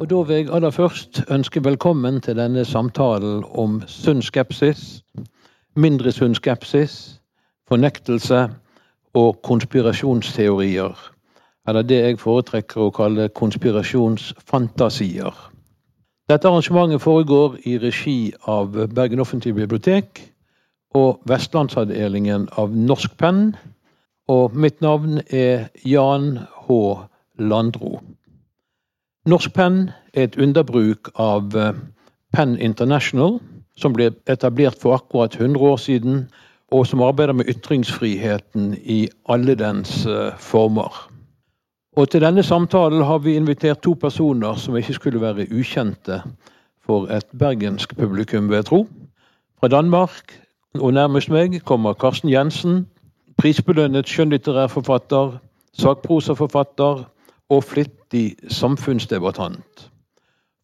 Og Da vil jeg aller først ønske velkommen til denne samtalen om sunn skepsis, mindre sunn skepsis, fornektelse og konspirasjonsteorier. Eller det jeg foretrekker å kalle konspirasjonsfantasier. Dette arrangementet foregår i regi av Bergen offentlige bibliotek og Vestlandsavdelingen av Norsk Penn. Og mitt navn er Jan H. Landro. Norsk Penn er et underbruk av Penn International, som ble etablert for akkurat 100 år siden, og som arbeider med ytringsfriheten i alle dens former. Og til denne samtalen har vi invitert to personer som ikke skulle være ukjente for et bergensk publikum, vil jeg tro. Fra Danmark, og nærmest meg, kommer Karsten Jensen. Prisbelønnet skjønnlitterær forfatter, sakprosaforfatter og flittig samfunnsdebattant.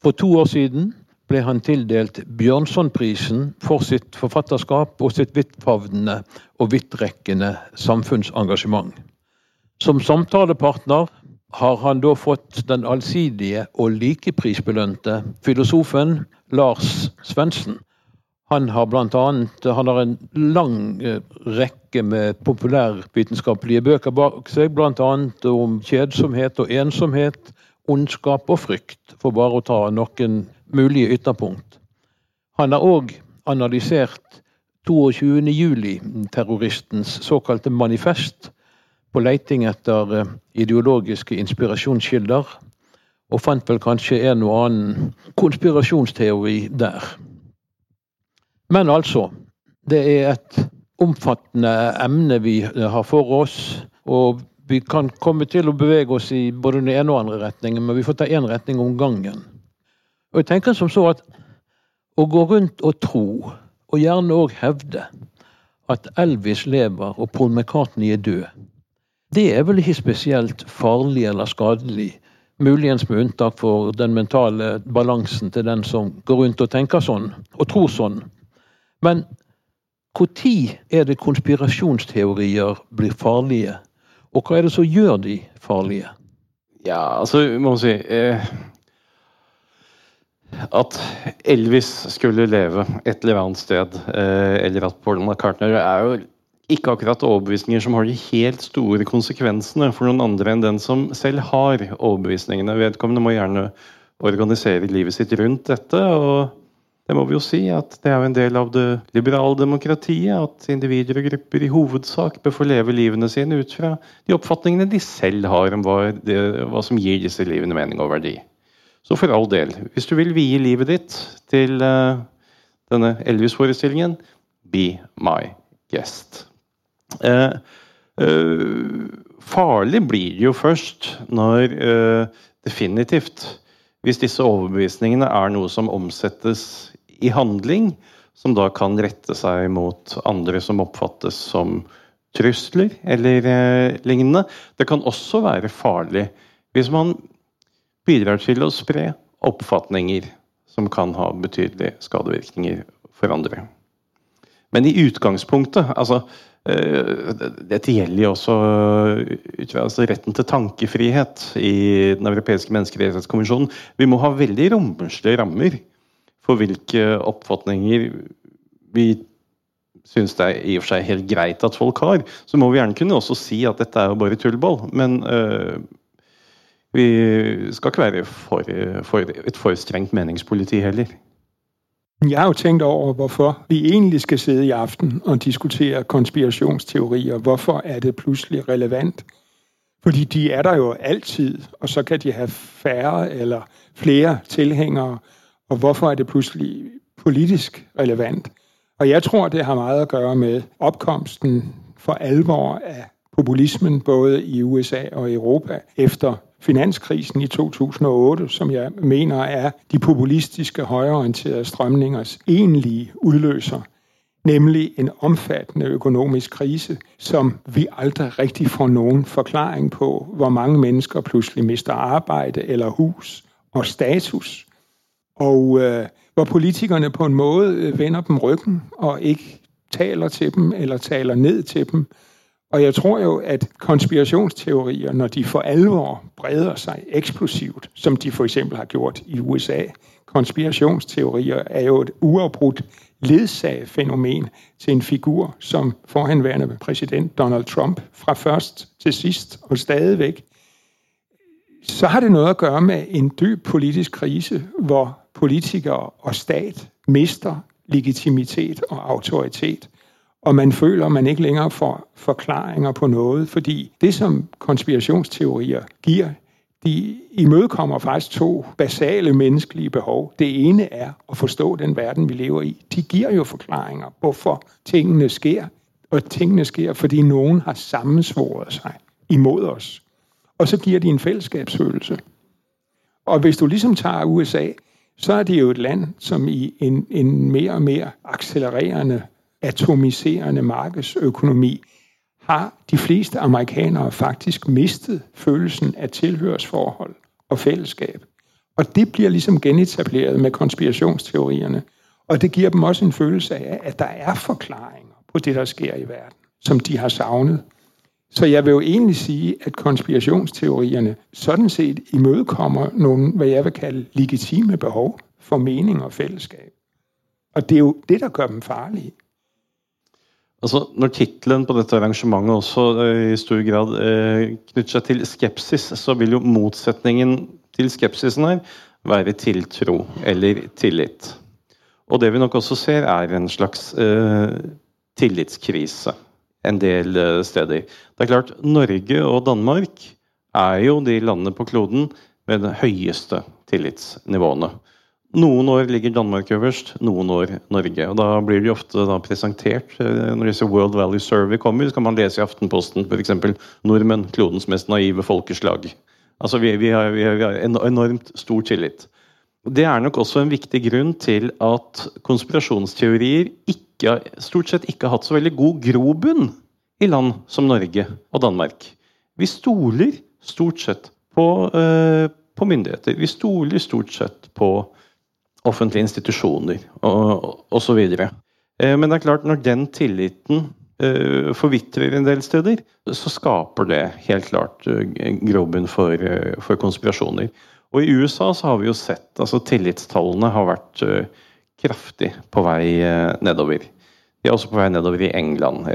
For to år siden ble han tildelt Bjørnsonprisen for sitt forfatterskap og sitt vidtfavnende og vidtrekkende samfunnsengasjement. Som samtalepartner har han da fått den allsidige og likeprisbelønte filosofen Lars Svendsen. Han har blant annet han har en lang rekke med populærvitenskapelige bøker bak seg, bl.a. om kjedsomhet og ensomhet, ondskap og frykt, for bare å ta noen mulige ytterpunkt. Han har òg analysert 22. juli-terroristens såkalte manifest på leiting etter ideologiske inspirasjonskilder, og fant vel kanskje en og annen konspirasjonsteori der. Men altså, det er et omfattende emne vi har for oss, og vi kan komme til å bevege oss i både den ene og andre retningen, men vi får ta én retning om gangen. Og jeg tenker som så at å gå rundt og tro, og gjerne òg hevde, at Elvis lever og Paul McCartney er død, det er vel ikke spesielt farlig eller skadelig. Muligens med unntak for den mentale balansen til den som går rundt og tenker sånn, og tror sånn. Men når er det konspirasjonsteorier blir farlige? Og hva er det som gjør de farlige? Ja, altså, må man si eh, At Elvis skulle leve et eller annet sted, eh, eller at Paul McCartner er jo ikke akkurat overbevisninger som har de helt store konsekvensene for noen andre enn den som selv har overbevisningene. Vedkommende må gjerne organisere livet sitt rundt dette. og det må vi jo si at det er jo en del av det liberale demokratiet at individer og grupper i hovedsak bør få leve livene sine ut fra de oppfatningene de selv har om hva, det, hva som gir disse livene mening og verdi. Så for all del, hvis du vil vie livet ditt til uh, denne Elvis-forestillingen, be my guest. Uh, uh, farlig blir det jo først når definitivt hvis disse overbevisningene er noe som omsettes i handling, som da kan rette seg mot andre som oppfattes som trusler eller eh, lignende. Det kan også være farlig hvis man bidrar til å spre oppfatninger som kan ha betydelige skadevirkninger for andre. Men i utgangspunktet altså, eh, Dette gjelder jo også altså retten til tankefrihet i Den europeiske menneskerettighetskommisjonen. Vi må ha veldig romslige rammer for hvilke oppfatninger vi syns det er i og for seg helt greit at folk har, så må vi gjerne kunne også si at dette er jo bare tullball. Men øh, vi skal ikke være for, for et for strengt meningspoliti heller. Jeg har jo tenkt over hvorfor vi egentlig skal sidde i aften og diskutere konspirasjonsteorier. Hvorfor er det plutselig relevant? Fordi de er der jo alltid, og så kan de ha færre eller flere tilhengere. Og hvorfor er det pludselig politisk relevant? Og jeg tror, det har meget at gøre med opkomsten for alvor af populismen både i USA og Europa efter finanskrisen i 2008, som jeg mener er de populistiske højreorienterede strømningers egentlige udløser, nemlig en omfattende økonomisk krise, som vi aldrig rigtig får nogen forklaring på, hvor mange mennesker pludselig mister arbejde eller hus og status, og øh, hvor politikerne på en måde øh, vender dem ryggen og ikke taler til dem eller taler ned til dem, Og jeg tror jo, at konspirationsteorier, når de for alvor breder seg eksplosivt, som de for eksempel har gjort i USA, konspirationsteorier er jo et uafbrudt ledsagefænomen til en figur som forhenværende præsident Donald Trump fra først til sidst og stadigvæk, så har det noget at gøre med en dyb politisk krise, hvor politikere og stat mister legitimitet og autoritet, og man føler, at man ikke længere får forklaringer på noget, fordi det, som konspirationsteorier giver, de imødekommer faktisk to basale menneskelige behov. Det ene er at forstå den verden, vi lever i. De giver jo forklaringer, hvorfor tingene sker. Og tingene sker, fordi nogen har sammensvoret sig imod os. Og så giver de en fællesskabsfølelse. Og hvis du ligesom tager USA, så er det jo et land, som i en, en mer og mer accelererende, atomiserende markedsøkonomi har de fleste amerikanere faktisk mistet følelsen av tilhørsforhold og fællesskab. Og det blir liksom genetableret med konspirationsteorierne. Og det gir dem også en følelse av, at der er forklaringer på det, der sker i verden, som de har savnet. Så jeg vil jo egentlig sige, at konspirationsteorierne sådan set imødekommer nogle, hvad jeg vil kalde legitime behov for mening og fællesskab. Og det er jo det, der gør dem farlige. Altså, når tittelen på dette arrangementet også eh, i stor grad eh, knytter seg til skepsis, så vil jo motsetningen til skepsisen her være tiltro eller tillit. Og det vi nok også ser, er en slags eh, tillitskrise en del eh, steder. Det er klart, Norge og Danmark er jo de landene på kloden med de høyeste tillitsnivåene. Noen år ligger Danmark øverst, noen år Norge. og Da blir de ofte presentert eh, når disse World Value Survey kommer. Så kan man lese i Aftenposten f.eks. 'Nordmenn klodens mest naive folkeslag'. Altså vi, vi, har, vi, har, enormt stor tillit. Det er nok også en viktig grunn til at konspirasjonsteorier ikke, stort sett ikke hatt så veldig god grobunn i land som Norge og Danmark. Vi stoler stort sett på, uh, på myndigheter. Vi stoler stort sett på offentlige institusjoner og osv. Eh, men det er klart, når den tilliten eh, forvitrer en del steder, så skaper det helt klart eh, grobunn for, for, konspirasjoner. Og i USA så har vi jo sett altså tillitstallene har vært kraftig på vei nedover. De er også på vei nedover i England.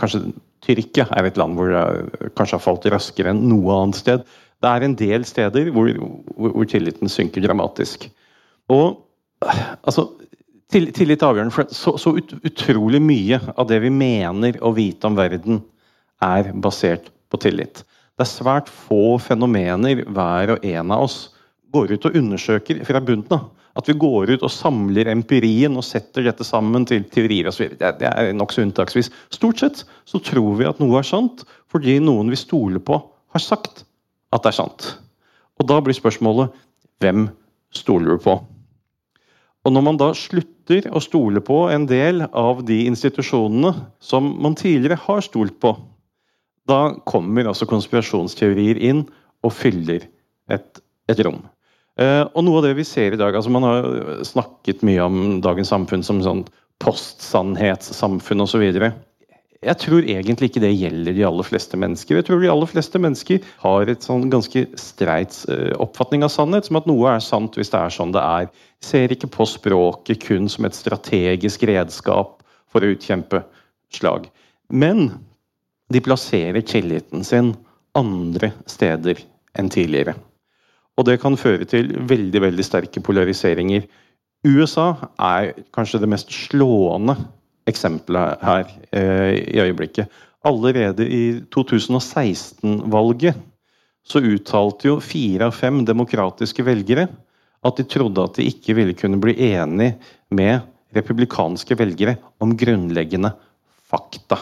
Kanskje Tyrkia er et land hvor det kanskje har falt raskere enn noe annet sted. Det er en del steder hvor, hvor tilliten synker dramatisk. Og altså Tillit er avgjørende, for så, så ut, utrolig mye av det vi mener å vite om verden, er basert på tillit. Det er svært få fenomener hver og en av oss går ut og undersøker fra bunnen av. At vi går ut og samler empirien og setter dette sammen til teorier osv. Det, er nokså unntaksvis. Stort sett så tror vi at noe er sant fordi noen vi stoler på, har sagt at det er sant. Og da blir spørsmålet hvem stoler du på? Og når man da slutter å stole på en del av de institusjonene som man tidligere har stolt på, da kommer altså konspirasjonsteorier inn og fyller et, et rom. Eh, og noe av det vi ser i dag altså Man har snakket mye om dagens samfunn som sånn postsannhetssamfunn osv. Jeg tror egentlig ikke det gjelder de aller fleste mennesker. Jeg tror de aller fleste mennesker har et sånn ganske streit eh, oppfatning av sannhet, som at noe er sant hvis det er sånn det er. Ser ikke på språket kun som et strategisk redskap for å utkjempe slag. Men de plasserer tilliten sin andre steder enn tidligere. Og det kan føre til veldig, veldig sterke polariseringer. USA er kanskje det mest slående eksempelet her eh, i øyeblikket. Allerede i 2016-valget så uttalte jo fire av fem demokratiske velgere at de trodde at de ikke ville kunne bli enig med republikanske velgere om grunnleggende fakta.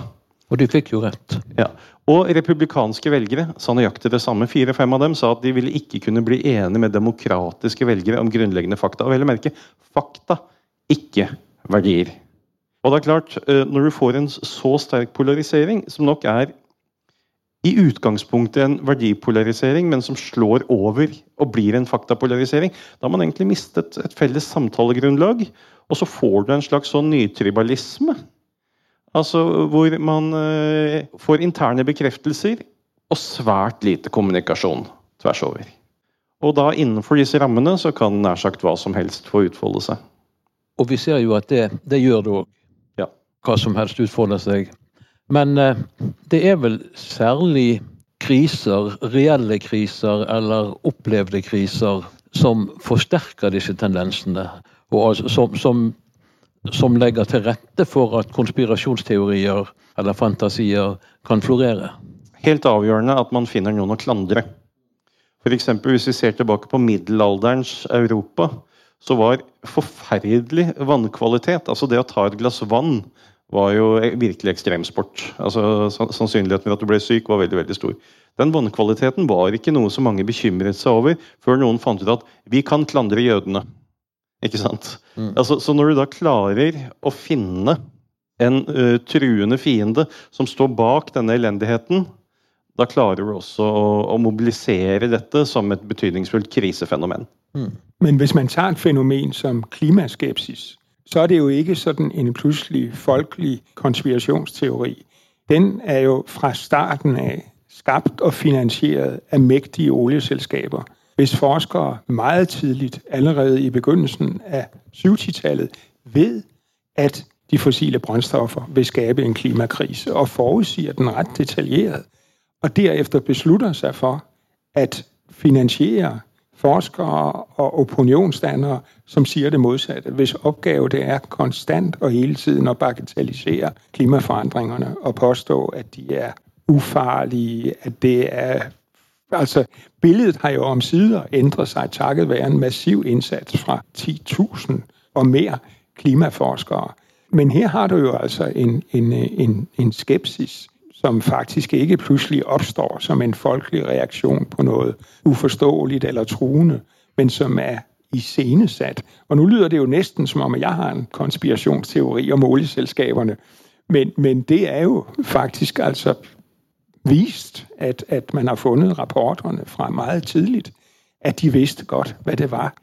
Og du fikk jo rett. Ja. Og republikanske velgere sa nøyaktig det samme. Fire-fem av dem sa at de ville ikke kunne bli enige med demokratiske velgere om grunnleggende fakta. Og vel å merke fakta, ikke verdier. Og det er klart, eh, Når du får en så sterk polarisering, som nok er i utgangspunktet en verdipolarisering, men som slår over og blir en faktapolarisering, da har man egentlig mistet et felles samtalegrunnlag. Og så får du en slags sånn nytribalisme. Altså hvor man eh, får interne bekreftelser og svært lite kommunikasjon tvers over. Og da innenfor disse rammene så kan nær sagt hva som helst få utfolde seg. Og vi ser jo at det, det gjør det òg. Ja. Hva som helst utfolder seg. Men eh, det er vel særlig kriser, reelle kriser eller opplevde kriser, som forsterker disse tendensene. Og altså, som, som, som legger til rette for at konspirasjonsteorier eller fantasier kan florere. Helt avgjørende at man finner noen å klandre. F.eks. hvis vi ser tilbake på middelalderens Europa, så var forferdelig vannkvalitet, altså det å ta et glass vann, var jo virkelig ekstremsport. Altså, sannsynligheten for at du ble syk, var veldig veldig stor. Den vannkvaliteten var ikke noe som mange bekymret seg over, før noen fant ut at vi kan klandre jødene. Ikke sant? Mm. Altså, så når du da klarer å finne en uh, truende fiende som står bak denne elendigheten, da klarer du også å, å mobilisere dette som et betydningsfullt krisefenomen. Mm. Men hvis man tar et fenomen som klimaskepsis, så er det jo ikke sådan en plutselig folkelig konspirasjonsteori. Den er jo fra starten av skapt og finansieret av mektige olieselskaber, hvis forskere meget tidligt, allerede i begyndelsen af 70-tallet, ved, at de fossile brændstoffer vil skabe en klimakrise, og forudsiger den ret detaljeret, og derefter beslutter sig for at finansiere forskere og opinionsdannere, som siger det modsatte. Hvis opgave det er konstant og hele tiden at bagatellisere klimaforandringerne og påstå, at de er ufarlige, at det er... Altså, billedet har jo om sider ændret sig takket være en massiv indsats fra 10.000 og mere klimaforskere. Men her har du jo altså en, en, en, en skepsis, som faktisk ikke pludselig opstår som en folkelig reaktion på noget uforståeligt eller truende, men som er iscenesat. Og nu lyder det jo næsten som om, at jeg har en konspirationsteori om olieselskaberne, men, men det er jo faktisk altså vist, at, at man har fundet rapporterne fra meget tidligt, at de vidste godt, hvad det var,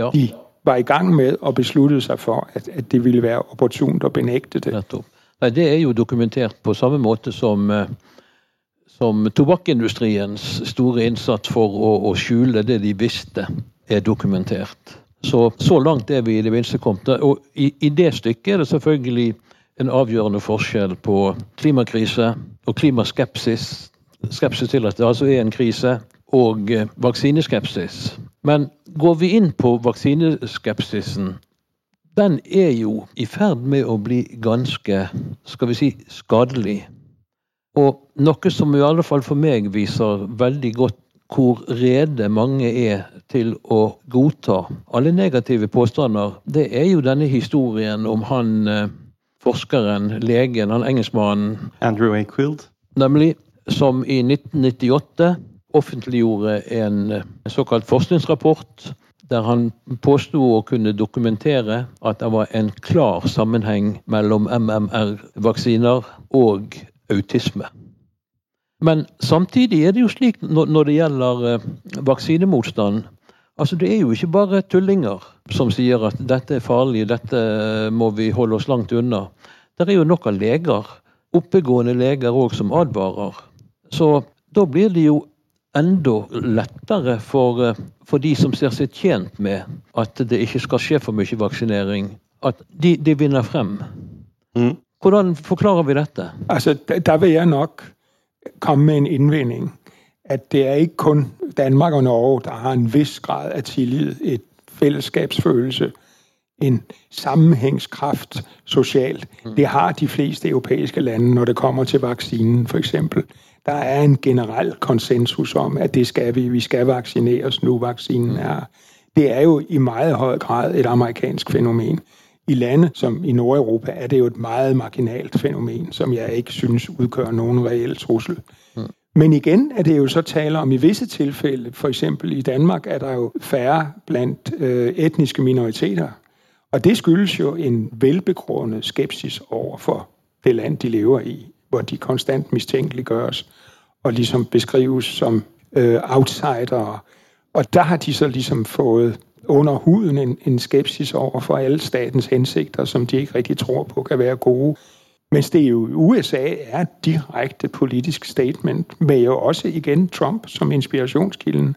jo. de var i gang med og besluttede sig for, at, at det ville være opportunt at benægte det. Nettopp. Nei, Det er jo dokumentert på samme måte som, eh, som tobakksindustriens store innsats for å, å, skjule det de visste, er dokumentert. Så, så langt er vi i det minste kommet. Og i, i det stykket er det selvfølgelig en avgjørende forskjell på klimakrise og klimaskepsis. Skepsis til at det altså er en krise, og eh, vaksineskepsis. Men går vi inn på vaksineskepsisen, den er jo i ferd med å bli ganske, skal vi si, skadelig. Og noe som i alle fall for meg viser veldig godt hvor rede mange er til å godta alle negative påstander, det er jo denne historien om han eh, forskeren, legen, han engelskmannen Andrew Akefield. Nemlig, som i 1998 offentliggjorde en såkalt forskningsrapport der han påsto å kunne dokumentere at det var en klar sammenheng mellom MMR-vaksiner og autisme. Men samtidig er det jo slik når det gjelder eh, vaksinemotstand altså Det er jo ikke bare tullinger som sier at dette er farlig, dette må vi holde oss langt unna. Det er jo nok av leger, oppegående leger òg, som advarer. Så da blir det jo enda lettere for, eh, for, de som ser seg tjent med at det ikke skal skje for mye vaksinering, at de, de vinner frem. Mm. Hvordan forklarer vi dette? Altså, Der vil jeg nok komme med en innvending. At det er ikke kun Danmark og Norge der har en viss grad av tillit, et fellesskapsfølelse, en sammenhengskraft sosialt. Mm. Det har de fleste europæiske lande når det kommer til vaksinen, f.eks. Der er en generell konsensus om, at det skal vi. Vi skal vaccineres nu, vaccinen er Det er jo i meget høj grad et amerikansk fænomen. I lande som i Nordeuropa er det jo et meget marginalt fænomen, som jeg ikke synes udgør nogen reel trussel. Men igen er det jo så tale om i visse tilfælde, for eksempel i Danmark er der jo færre blandt øh, etniske minoriteter. Og det skyldes jo en velbegrundet skepsis over for det land, de lever i hvor de konstant mistænkeliggøres og ligesom beskrives som øh, outsider. Og der har de så ligesom fået under huden en, en skepsis over for alle statens hensigter, som de ikke rigtig tror på kan være gode. Mens det jo USA er et direkte politisk statement, med jo også igen Trump som inspirationskilden.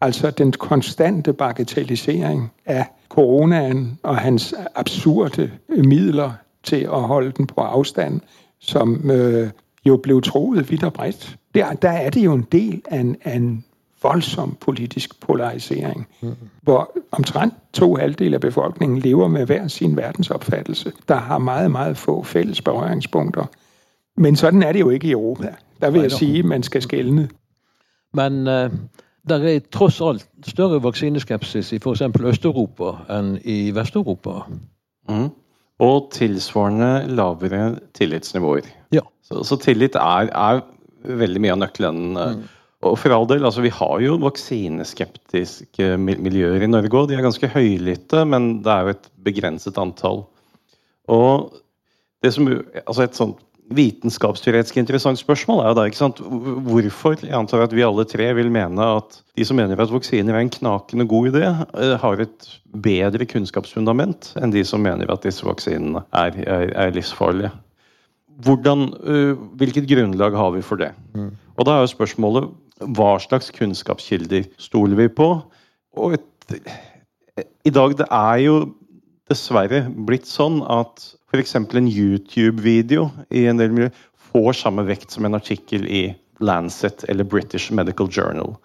Altså den konstante bagatellisering af coronaen og hans absurde midler til at holde den på afstand, som øh, jo blev troet vidt og bredt. Der, der er det jo en del af en, en voldsom politisk polarisering, mm. hvor omtrent to halvdeler av befolkningen lever med hver sin verdensopfattelse, der har meget, meget få felles berøringspunkter. Men sånn er det jo ikke i Europa. Der vil jeg si man skal skælne. Men uh, der er tross alt større vaksineskepsis i f.eks. Øst-Europa enn i Vest-Europa. Mm. Og tilsvarende lavere tillitsnivåer. Ja. Så, så tillit er, er, veldig mye av nøkkelen. Mm. Og for all del, altså Vi har jo vaksineskeptiske miljøer i Norge òg. De er ganske høylytte, men det er jo et begrenset antall. Og det som, altså Et sånt vitenskapsteoretisk interessant spørsmål er jo da ikke sant, hvorfor jeg antar at vi alle tre vil mene at de som mener at vaksiner er en knakende god idé, eh, har et bedre kunnskapsfundament enn de som mener at disse vaksinene er, er, er livsfarlige. Hvordan, uh, hvilket grunnlag har vi for det? Mm. Og da er jo spørsmålet hva slags kunnskapskilder stoler vi på? Og et, i dag det er jo dessverre blitt sånn at f.eks. en YouTube-video i en del miljøer får samme vekt som en artikkel i Lancet eller British Medical Journal.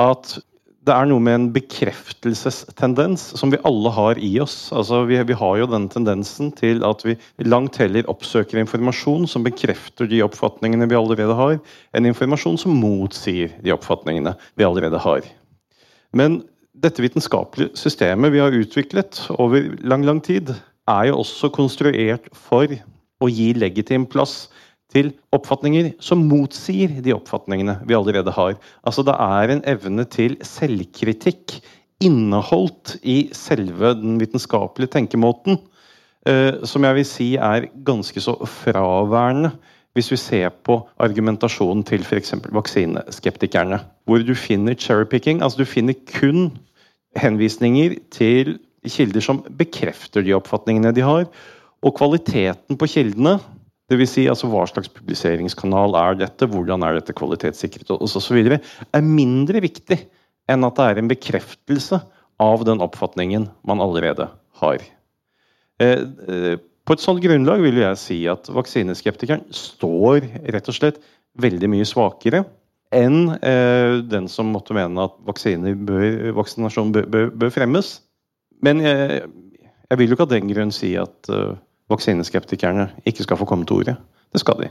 At det er noe med en bekreftelsestendens som vi alle har i oss. Altså, vi, vi, har jo den tendensen til at vi langt heller oppsøker informasjon som bekrefter de oppfatningene vi allerede har, enn informasjon som motsier de oppfatningene vi allerede har. Men dette vitenskapelige systemet vi har utviklet over lang, lang tid, er jo også konstruert for å gi legitim plass til oppfatninger som motsier de oppfatningene vi allerede har. Altså Det er en evne til selvkritikk inneholdt i selve den vitenskapelige tenkemåten, eh, som jeg vil si er ganske så fraværende hvis vi ser på argumentasjonen til f.eks. vaksineskeptikerne. Hvor du finner cherrypicking. Altså du finner kun henvisninger til kilder som bekrefter de oppfatningene de har. Og kvaliteten på kildene Dvs. Si, altså hva slags publiseringskanal er dette, hvordan er dette kvalitetssikret osv. er mindre viktig enn at det er en bekreftelse av den oppfatningen man allerede har. Eh, eh, på et sånt grunnlag vil jeg si at vaksineskeptikeren står rett og slett veldig mye svakere enn eh, den som måtte mene at bør, vaksinasjon bør, bør, bør, fremmes. Men jeg, jeg vil jo ikke av den grunn si at vaksineskeptikerne ikke skal få komme til orde. Det skal de.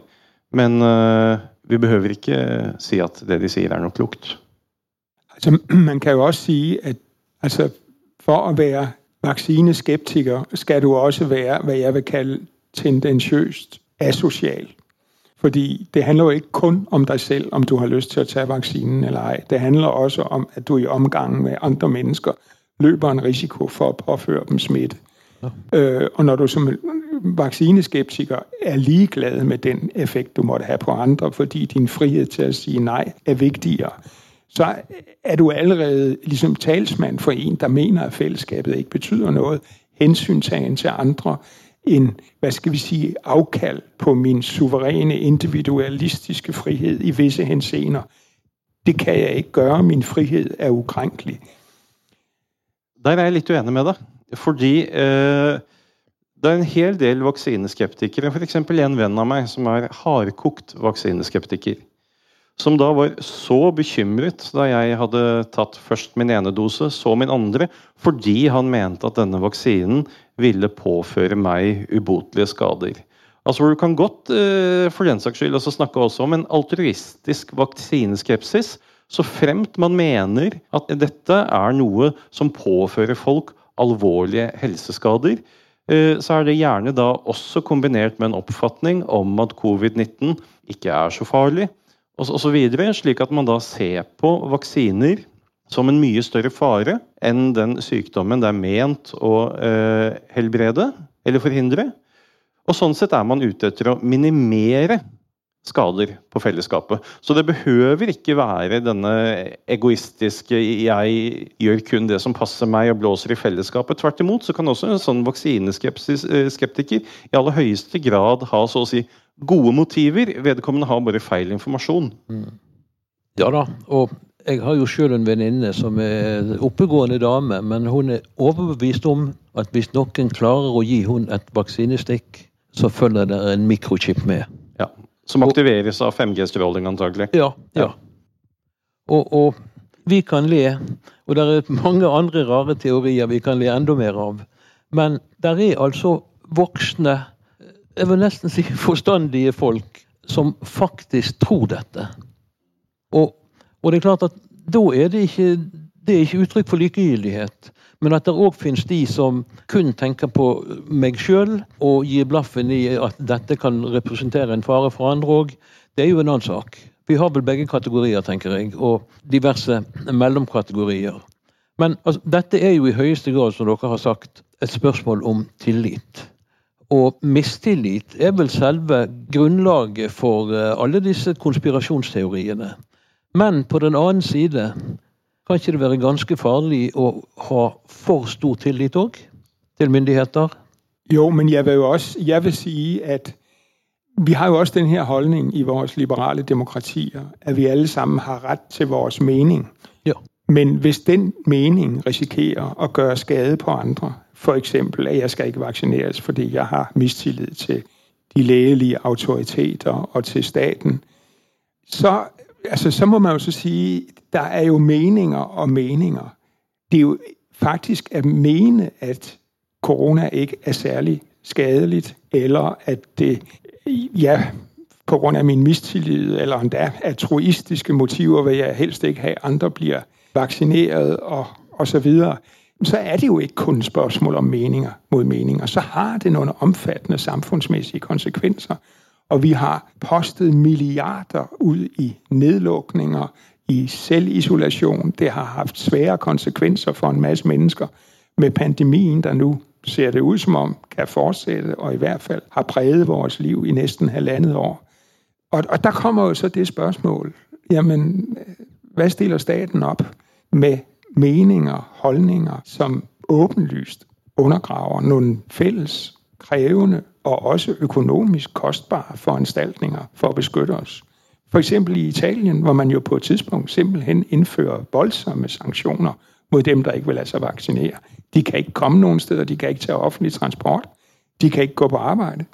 Men uh, vi behøver ikke si at det de sier, er noe klokt. Altså, man kan jo også si at altså, for å være vaksineskeptiker skal du også være hva jeg vil kalle tendensiøst asosial. Fordi det handler jo ikke kun om deg selv, om du har lyst til å ta vaksinen eller ei. Det handler også om at du i omgangen med andre mennesker løper en risiko for å påføre dem smitte. Ja. Uh, og når du som vaksineskeptiker er ligeglad med den effekt, du måtte have på andre, fordi din frihed til at sige nej er vigtigere, så er du allerede ligesom talsmand for en, der mener, at fællesskabet ikke betyder noget, hensyntagen til andre, en, hvad skal vi sige, afkald på min suveræne individualistiske frihed i visse henseender. Det kan jeg ikke gøre. Min frihed er ukrænkelig. Der er jeg litt uenig med deg. Fordi eh, det er en hel del vaksineskeptikere, f.eks. en venn av meg som er hardkokt vaksineskeptiker, som da var så bekymret da jeg hadde tatt først min ene dose, så min andre, fordi han mente at denne vaksinen ville påføre meg ubotelige skader. Altså Du kan godt eh, for den saks skyld også snakke også om en altruistisk vaksineskepsis, så fremt man mener at dette er noe som påfører folk alvorlige helseskader så er det gjerne da også kombinert med en oppfatning om at covid-19 ikke er så farlig, osv. Slik at man da ser på vaksiner som en mye større fare enn den sykdommen det er ment å eh, helbrede eller forhindre. Og sånn sett er man ute etter å minimere skader på fellesskapet. Så det behøver ikke være denne egoistiske 'jeg gjør kun det som passer meg og blåser i fellesskapet'. Tvert imot så kan også en sånn vaksineskeptiker i aller høyeste grad ha så å si gode motiver. Vedkommende har bare feil informasjon. Mm. Ja da, og jeg har jo sjøl en venninne som er oppegående dame, men hun er overbevist om at hvis noen klarer å gi hun et vaksinestikk, så følger det en mikrochip med. Som aktiveres av 5G-stråling, antagelig. Ja. ja. Og, og, vi kan le, og det er mange andre rare teorier vi kan le enda mer av. Men det er altså voksne, jeg vil nesten si forstandige folk, som faktisk tror dette. Og, og det er klart at da er det ikke det er ikke uttrykk for likegyldighet. Men at det òg finnes de som kun tenker på meg sjøl og gir blaffen i at dette kan representere en fare for andre òg, det er jo en annen sak. Vi har vel begge kategorier, tenker jeg, og diverse mellomkategorier. Men altså, dette er jo i høyeste grad, som dere har sagt, et spørsmål om tillit. Og mistillit er vel selve grunnlaget for eh, alle disse konspirasjonsteoriene. Men på den annen side kan ikke det være ganske farlig å ha for stor tillit òg til myndigheter? Jo, men jeg vil jo også jeg vil si at vi har jo også den her holdning i vores liberale demokratier, at vi alle sammen har rett til vores mening. Ja. Men hvis den mening risikerer å gjøre skade på andre, f.eks. at jeg skal ikke vaksineres fordi jeg har mistillid til de lægelige autoriteter og til staten, så altså, så må man jo så sige, der er jo meninger og meninger. Det er jo faktisk at mene, at corona ikke er særlig skadeligt, eller at det, ja, på grund af min mistillid, eller endda altruistiske motiver, vil jeg helst ikke have, andre bliver vaccineret og, og så videre, så er det jo ikke kun et spørgsmål om meninger mod meninger. Så har det nogle omfattende samfundsmæssige konsekvenser. Og vi har postet milliarder ut i nedlukninger, i selvisolation. Det har hatt svære konsekvenser for en masse mennesker med pandemien, der nå ser det ut som om kan fortsette, og i hvert fall har preget vores liv i nesten halvandet år. Og, og der kommer jo så det spørsmål jamen, hva stiller staten opp med meninger, holdninger, som åbenlyst undergraver noen fælles krævende og også økonomisk kostbare foranstaltninger for at beskytte os. For eksempel i Italien, hvor man jo på et tidspunkt simpelthen indfører voldsomme sanktioner mod dem, der ikke vil lade sig vaccinere. De kan ikke komme nogen steder, de kan ikke tage offentlig transport, de kan ikke gå på arbejde.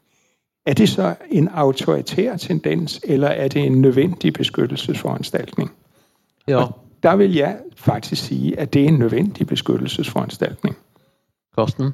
Er det så en autoritær tendens, eller er det en nødvendig beskyttelsesforanstaltning? Ja. Og der vil jeg faktisk sige, at det er en nødvendig beskyttelsesforanstaltning. Karsten?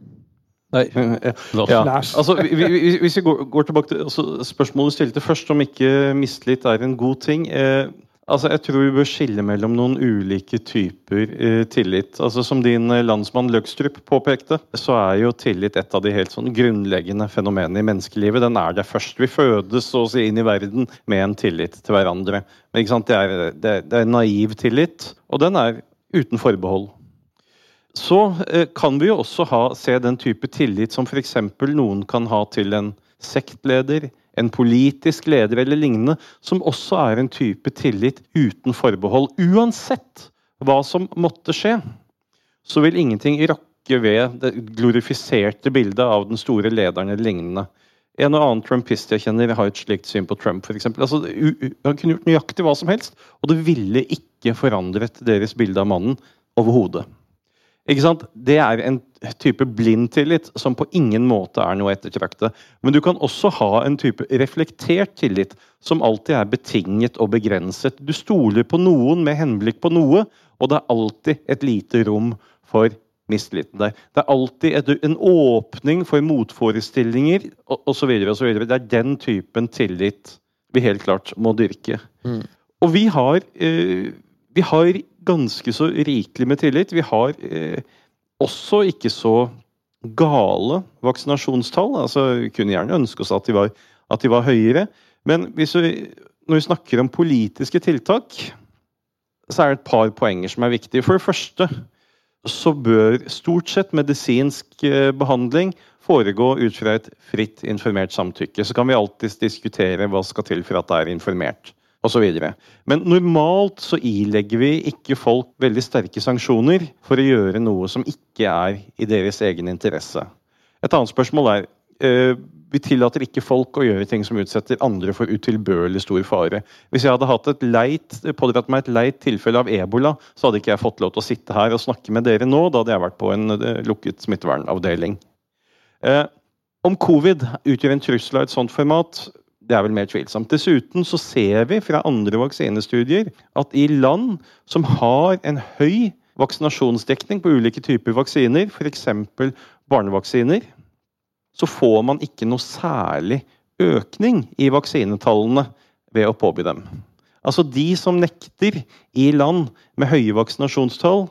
Nei, ja. altså, Hvis vi går, går tilbake til altså, spørsmålet du stilte først, om ikke mistillit er en god ting. Eh, altså, Jeg tror vi bør skille mellom noen ulike typer eh, tillit. Altså, Som din landsmann Løgstrup påpekte, så er jo tillit et av de helt sånn grunnleggende fenomenene i menneskelivet. Den er der først. Vi fødes så å si inn i verden med en tillit til hverandre. Men ikke sant? Det er, det, det er naiv tillit, og den er uten forbehold så eh, kan vi jo også ha, se den type tillit som f.eks. noen kan ha til en sektleder, en politisk leder eller lignende, som også er en type tillit uten forbehold. Uansett hva som måtte skje, så vil ingenting rokke ved det glorifiserte bildet av den store lederen eller lignende. En og annen trumpist jeg kjenner, har et slikt syn på Trump. For eksempel. altså, han kunne gjort nøyaktig hva som helst, og det ville ikke forandret deres bilde av mannen overhodet. Ikke sant? Det er en type blind tillit som på ingen måte er noe ettertrakte. Men du kan også ha en type reflektert tillit som alltid er betinget og begrenset. Du stoler på noen med henblikk på noe, og det er alltid et lite rom for mistilliten der. Det er alltid et, en åpning for motforestillinger osv. Det er den typen tillit vi helt klart må dyrke. Mm. Og vi har, eh, vi har ganske så rikelig med tillit. Vi har eh, også ikke så gale vaksinasjonstall. altså Vi kunne gjerne ønske oss at de var, at de var høyere. Men vi, når vi snakker om politiske tiltak, så er det et par poenger som er viktige. For det første så bør stort sett medisinsk eh, behandling foregå ut fra et fritt informert samtykke. Så kan vi alltids diskutere hva skal til for at det er informert osv. Men normalt så ilegger vi ikke folk veldig sterke sanksjoner for å gjøre noe som ikke er i deres egen interesse. Et annet spørsmål er eh, vi tillater ikke folk å gjøre ting som utsetter andre for utilbørlig stor fare. Hvis jeg hadde hatt et leit, pådratt meg et leit tilfelle av ebola, så hadde ikke jeg fått lov til å sitte her og snakke med dere nå. Da hadde jeg vært på en eh, lukket smittevernavdeling. Eh, om covid utgjør en trussel av et sånt format, det er vel mer tvilsomt. Dessuten så ser vi fra andre vaksinestudier at i land som har en høy vaksinasjonsdekning på ulike typer vaksiner, f.eks. barnevaksiner, så får man ikke noe særlig økning i vaksinetallene ved å påby dem. Altså De som nekter i land med høye vaksinasjonstall,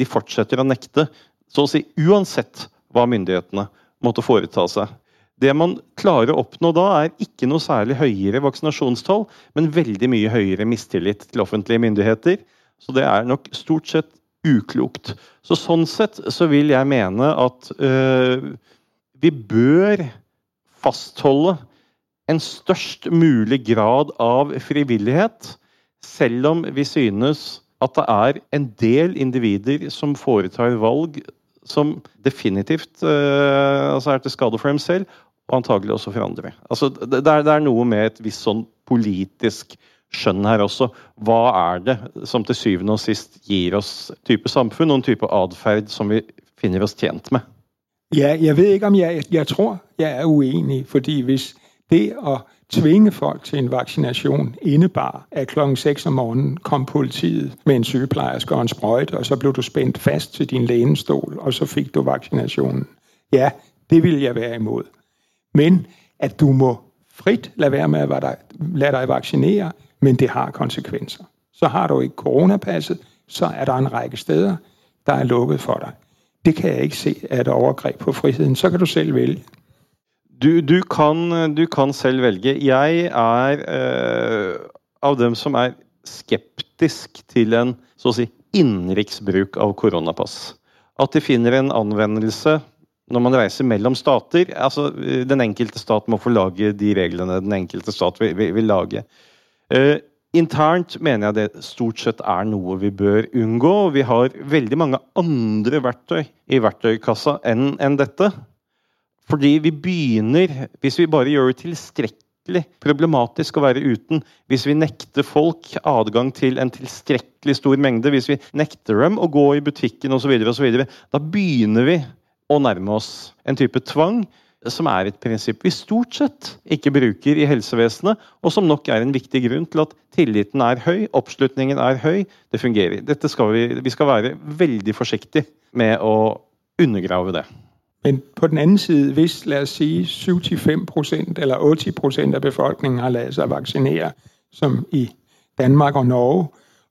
de fortsetter å nekte, så å si uansett hva myndighetene måtte foreta seg. Det man klarer å oppnå da, er ikke noe særlig høyere vaksinasjonstall, men veldig mye høyere mistillit til offentlige myndigheter. Så det er nok stort sett uklokt. Så Sånn sett så vil jeg mene at øh, vi bør fastholde en størst mulig grad av frivillighet, selv om vi synes at det er en del individer som foretar valg som definitivt øh, altså er til skade for dem selv, og antagelig også for andre. Altså, det, det er noe med et visst sånn politisk skjønn her også. Hva er det som til syvende og sist gir oss type samfunn og en type atferd som vi finner oss tjent med? Ja, jeg vet ikke, om jeg, jeg tror, jeg er uenig. Fordi hvis det å tvinge folk til en vaksinasjon innebar, at klokken seks om morgenen kom politiet med en sykepleierske og en sprøyte, og så ble du spent fast til din lenestol, og så fikk du vaksinasjonen. Ja, det vil jeg være imod. Men at du må frit lade være med at lade deg vaksinere, men det har konsekvenser. Så har du ikke koronapasset, så er der en række steder, der er lukket for deg. Det kan jeg ikke se er et overgrep på friheten. Så kan du selv velge. Du, du, kan, du kan, selv velge. Jeg er øh, av dem som er skeptisk til en så å si innenriksbruk av koronapass. At de finner en anvendelse når man reiser mellom stater. altså Den enkelte stat må få lage de reglene den enkelte stat vil, vil, vil lage. Eh, Internt mener jeg det stort sett er noe vi bør unngå. Vi har veldig mange andre verktøy i verktøykassa enn en dette. Fordi vi begynner, hvis vi bare gjør det tilstrekkelig problematisk å være uten, hvis vi nekter folk adgang til en tilstrekkelig stor mengde, hvis vi nekter dem å gå i butikken osv., da begynner vi å nærme oss en type tvang som er et prinsipp vi stort sett ikke bruker i helsevesenet, og som nok er en viktig grunn til at tilliten er høy, oppslutningen er høy, det fungerer. Skal vi, vi skal være veldig forsiktige med å undergrave det. Men på den annen side, hvis la oss si 75% eller 80% av befolkningen har latt seg vaksinere, som i Danmark og Norge,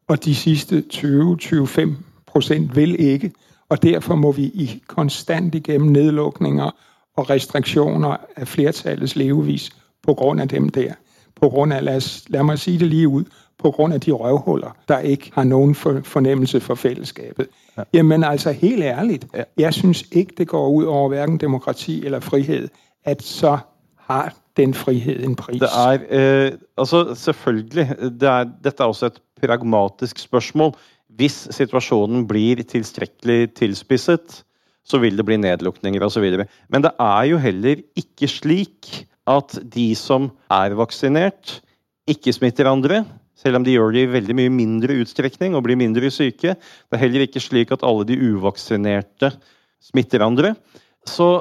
og de siste 20-25% vil ikke, og derfor må vi i konstant igjennom nedlukninger og restriksjoner av flertallets levevis på grunn av dem der. På grund af, lad, la, lad meg si det lige ut, på grunn av de røvhuller, der ikke har for, fornemmelse for fællesskabet. Ja. Jamen altså, helt ærligt, ja. jeg synes ikke det går ut over hverken demokrati eller frihet, at så har den frihet en pris. Det er, eh, altså selvfølgelig, det er, dette er også et pragmatisk spørsmål. Hvis situasjonen blir tilstrekkelig tilspisset, så vil det bli nedlukninger osv. Men det er jo heller ikke slik at de som er vaksinert, ikke smitter andre. Selv om de gjør det i veldig mye mindre utstrekning og blir mindre syke. Det er heller ikke slik at alle de uvaksinerte smitter andre. Så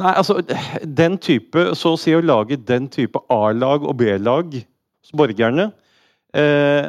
Nei, altså Den type Så å si å lage den type A-lag og B-lag hos borgerne, eh,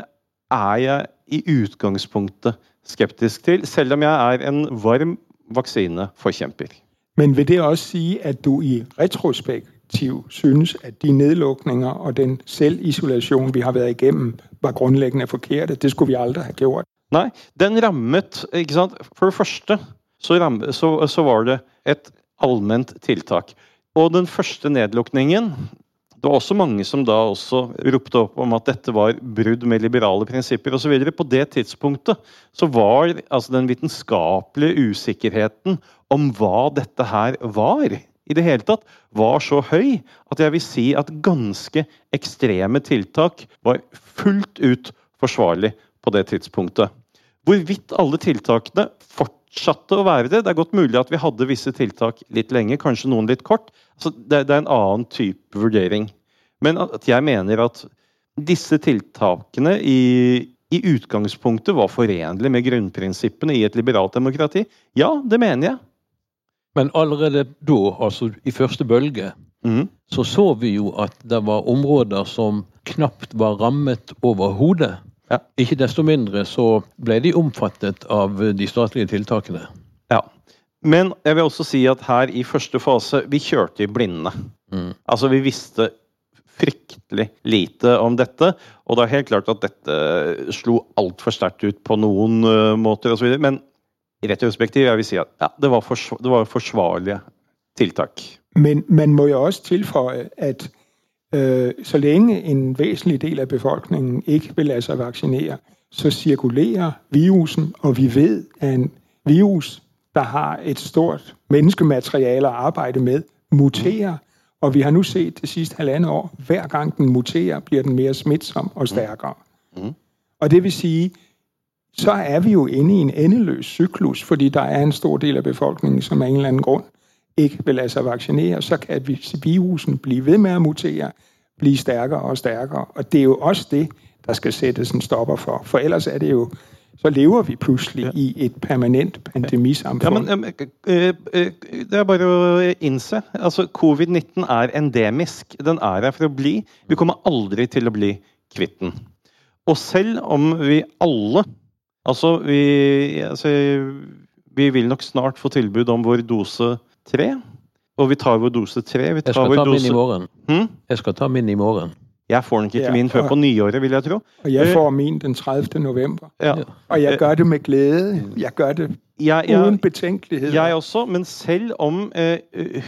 er jeg i utgangspunktet skeptisk til, selv om jeg er en varm vaksineforkjemper. Men vil det også si at du i retrospektiv synes at de nedlukninger og den selvisolasjon vi har vært igjennom, var grunnleggende forkerte? Det skulle vi aldri ha gjort. Nei, den rammet ikke sant? For det første så, rammet, så, så var det et allment tiltak. Og den første nedlukningen Det var også mange som da også ropte opp om at dette var brudd med liberale prinsipper osv. På det tidspunktet så var altså den vitenskapelige usikkerheten om hva dette her var, i det hele tatt, var så høy at jeg vil si at ganske ekstreme tiltak var fullt ut forsvarlig på det tidspunktet. Hvorvidt alle tiltakene fortsatte å være det Det er godt mulig at vi hadde visse tiltak litt lenge, kanskje noen litt kort. Altså, det, det, er en annen type vurdering. Men at jeg mener at disse tiltakene i, i utgangspunktet var forenlige med grunnprinsippene i et liberalt demokrati, ja, det mener jeg. Men allerede da, altså i første bølge, mm. så så vi jo at det var områder som knapt var rammet overhodet. Ja. Ikke desto mindre så ble de omfattet av de statlige tiltakene. Ja. Men jeg vil også si at her i første fase, vi kjørte i blinde. Mm. Altså, vi visste fryktelig lite om dette. Og det er helt klart at dette slo altfor sterkt ut på noen uh, måter osv. Men i retrospektiv jeg vil si at ja, det var, det var forsvarlige tiltak. Men man må jo også tilføye at så længe en væsentlig del af befolkningen ikke vil lade sig vaccinere, så cirkulerer virusen, og vi ved, at en virus, der har et stort menneskemateriale at arbejde med, muterer, og vi har nu set det sidste halvandet år, hver gang den muterer, bliver den mere smitsom og stærkere. Mm. Og det vil sige, så er vi jo inde i en endeløs cyklus, fordi der er en stor del af befolkningen, som af en eller anden grund ikke vil lade sig vaccinere, så kan virusen blive ved med at mutere, blive stærkere og stærkere. Og det er jo også det, der skal sættes en stopper for. For ellers er det jo så lever vi plutselig ja. i et permanent pandemisamfund. Ja, men, øh, øh, det er bare å innse. Altså, Covid-19 er endemisk. Den er her for å bli. Vi kommer aldri til å bli kvitt den. Og selv om vi alle Altså, vi, altså, vi vil nok snart få tilbud om vår dose tre. Og vi tar vår dose tre. jeg skal ta dose... min i morgen. Hmm? Jeg skal ta min i morgen. Jeg får nok ikke ja, min før på nyåret, vil jeg tro. Og jeg får min den 30. november. Ja. Og jeg gjør det med glede. Jeg gjør det jeg, jeg, uten betenkelighet. Jeg også, men selv om eh,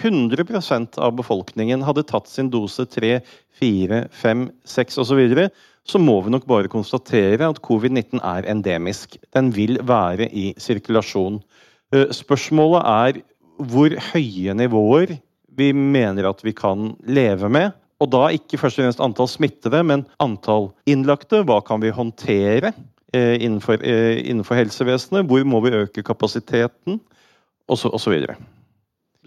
100% av befolkningen hadde tatt sin dose 3, 4, 5, 6 osv., så, videre, så må vi nok bare konstatere at covid-19 er endemisk. Den vil være i sirkulasjon. Eh, spørsmålet er hvor høye nivåer vi mener at vi kan leve med. Og da ikke først og fremst antall smittede, men antall innlagte. Hva kan vi håndtere eh, innenfor, eh, innenfor, helsevesenet? Hvor må vi øke kapasiteten? Og så, og så videre.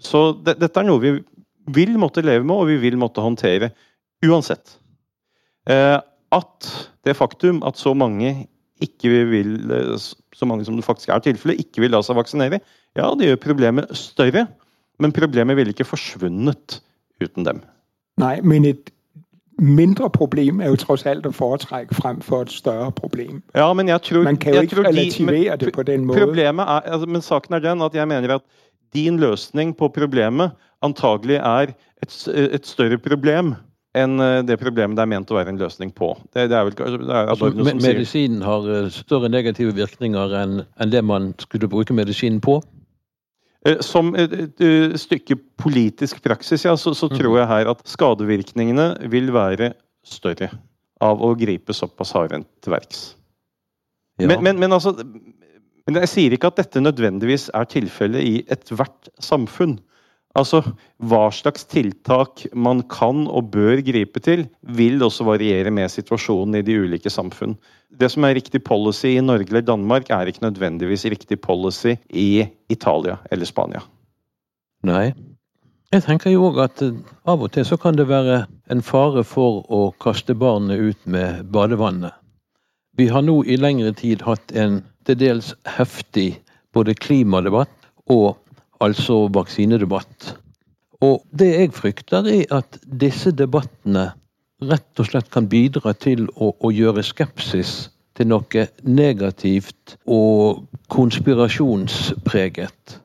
Så det, dette er noe vi vil måtte leve med, og vi vil måtte håndtere uansett. Eh, at det faktum at så mange ikke vil, eh, så mange som det faktisk er tilfellet, ikke vil la seg vaksinere, ja, det gjør problemet større, men problemet ville ikke forsvunnet uten dem. Nei, men et mindre problem er jo tross alt å foretrekke fremfor et større problem. Ja, men jeg tror, Man kan jo ikke relativere de, det på den måten. Problemet er, altså, men saken er den at jeg mener at din løsning på problemet antagelig er et, et større problem enn eh, det problemet det er ment å være en løsning på. Det, det er vel, det er altså, medisinen har eh, større negative virkninger enn, enn det man skulle bruke medisinen på? Eh, som et stykke politisk praksis ja, så, så, tror jeg her at skadevirkningene vil være større av å gripe såpass hardhendt til verks. Ja. Men, men, men, altså, men jeg sier ikke at dette nødvendigvis er tilfellet i ethvert samfunn. Altså, Hva slags tiltak man kan og bør gripe til, vil også variere med situasjonen i de ulike samfunn. Det som er riktig policy i Norge eller Danmark, er ikke nødvendigvis riktig policy i Italia eller Spania. Nei. Jeg tenker jo òg at av og til så kan det være en fare for å kaste barnet ut med badevannet. Vi har nå i lengre tid hatt en til dels heftig både klimadebatt og altså vaksinedebatt. Og det jeg frykter, er at disse debattene rett og slett kan bidra til å, å gjøre skepsis til noe negativt og konspirasjonspreget.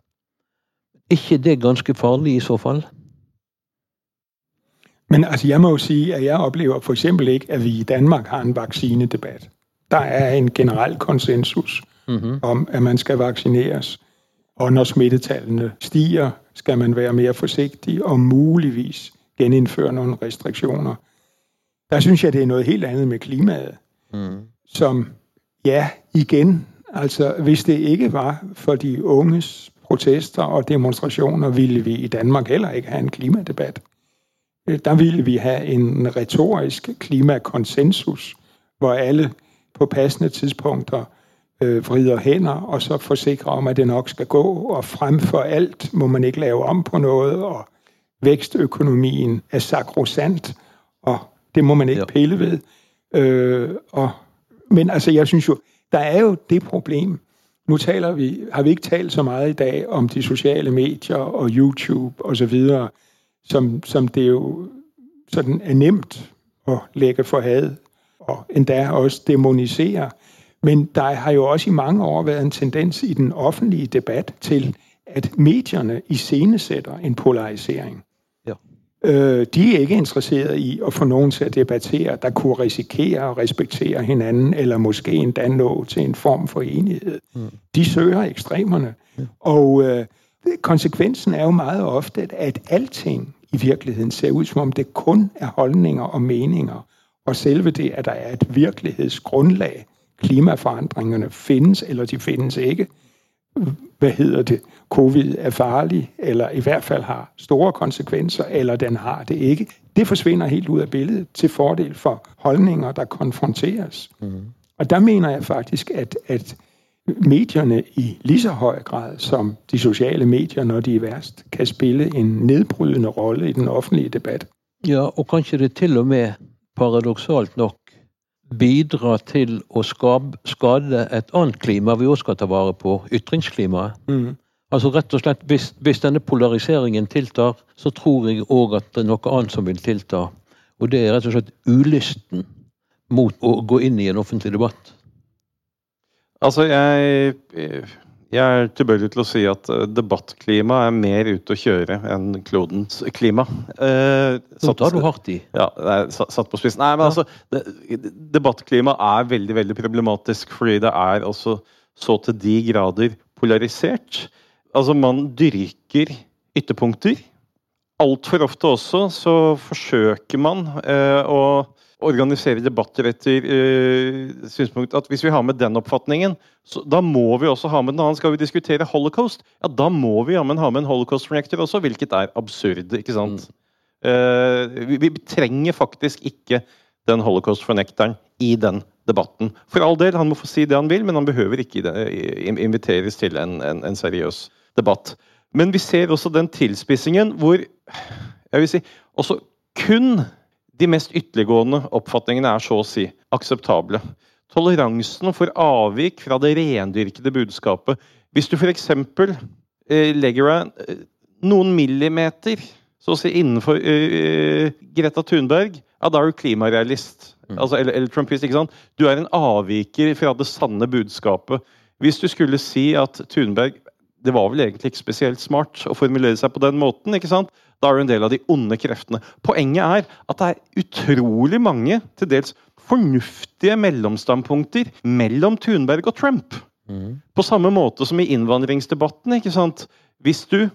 ikke det ganske farlig i så fall? Men altså, jeg må jo si at jeg opplever f.eks. ikke at vi i Danmark har en vaksinedebatt. Der er en generell konsensus mm -hmm. om at man skal vaksineres. Og når smittetallene stiger, skal man være mer forsiktig og muligvis genindføre noen restriksjoner. Der synes jeg, det er noe helt annet med klimaet, mm. som, ja, igjen altså hvis det ikke var for de unges protester og demonstrationer, ville vi i Danmark heller ikke ha en klimadebat. Øh, der ville vi ha en retorisk klimakonsensus, hvor alle på passende tidspunkter øh, vrider hænder, og så forsikrer om, at det nok skal gå, og frem for alt må man ikke lave om på noget, og vækstøkonomien er sakrosant, og det må man ikke ja. pille ved. Øh, og, men altså, jeg synes jo, der er jo det problem. Nu taler vi, har vi ikke talt så meget i dag om de sociale medier og YouTube og så videre, som, som det jo sådan er nemt at lægge for had og endda også demonisere. Men der har jo også i mange år været en tendens i den offentlige debat til, at medierne iscenesætter en polarisering. Ja. Øh, de er ikke interesseret i at få nogen til at debattere, der kunne risikere at respektere hinanden, eller måske endda nå til en form for enighed. Mm. De søger ekstremerne. Ja. Og øh, konsekvensen er jo meget ofte, at alting i virkeligheden ser ud, som om det kun er holdninger og meninger. Og selve det, at der er et virkelighedsgrundlag, klimaforandringerne findes, eller de findes ikke. Hvad hedder det? Covid er farlig, eller i hvert fald har store konsekvenser, eller den har det ikke. Det forsvinder helt ud af billedet til fordel for holdninger, der konfronteres. Mm. Og der mener jeg faktisk, at, at medierne i lige så høj grad som de sociale medier, når de er værst, kan spille en nedbrydende rolle i den offentlige debat. Ja, og kanskje det til og med paradoksalt nok bidra til å skade et annet klima vi også skal ta vare på, ytringsklimaet. Mm. Altså rett og slett, hvis, hvis, denne polariseringen tiltar, så tror jeg òg at det er noe annet som vil tilta. Og det er rett og slett ulysten mot å gå inn i en offentlig debatt. Altså, jeg jeg er tilbøyelig til å si at eh, debattklima er mer ute å kjøre enn klodens klima. Eh, satt, tar du hardt i. Ja, satt på spissen. Nei, men altså, Debattklima er veldig veldig problematisk, fordi det er altså så til de grader polarisert. Altså, man dyrker ytterpunkter. Altfor ofte også så forsøker man eh, å organisere debatter etter uh, synspunkt at hvis vi har med den oppfatningen, så, da må vi også ha med den annen. Skal vi diskutere holocaust, ja, da må vi jammen ha med en holocaust-reactor også, hvilket er absurd. ikke sant? Mm. Uh, vi, vi, trenger faktisk ikke den holocaust-fornekteren i den debatten. For all del, han må få si det han vil, men han behøver ikke inviteres til en, en, en seriøs debatt. Men vi ser også den tilspissingen hvor jeg vil si, også kun de mest ytterliggående oppfatningene er så å si akseptable. Toleransen for avvik fra det rendyrkede budskapet Hvis du f.eks. Eh, legger deg eh, noen millimeter så å si innenfor uh, Greta Thunberg, ja, da er du klimarealist. Mm. Altså, eller, eller trumpist. ikke sant? Du er en avviker fra det sanne budskapet. Hvis du skulle si at Thunberg Det var vel egentlig ikke spesielt smart å formulere seg på den måten. ikke sant? Da er du en del av de onde kreftene. Poenget er at det er utrolig mange, til dels fornuftige mellomstandpunkter mellom Thunberg og Trump. Mm. På samme måte som i innvandringsdebatten. ikke sant? Hvis du,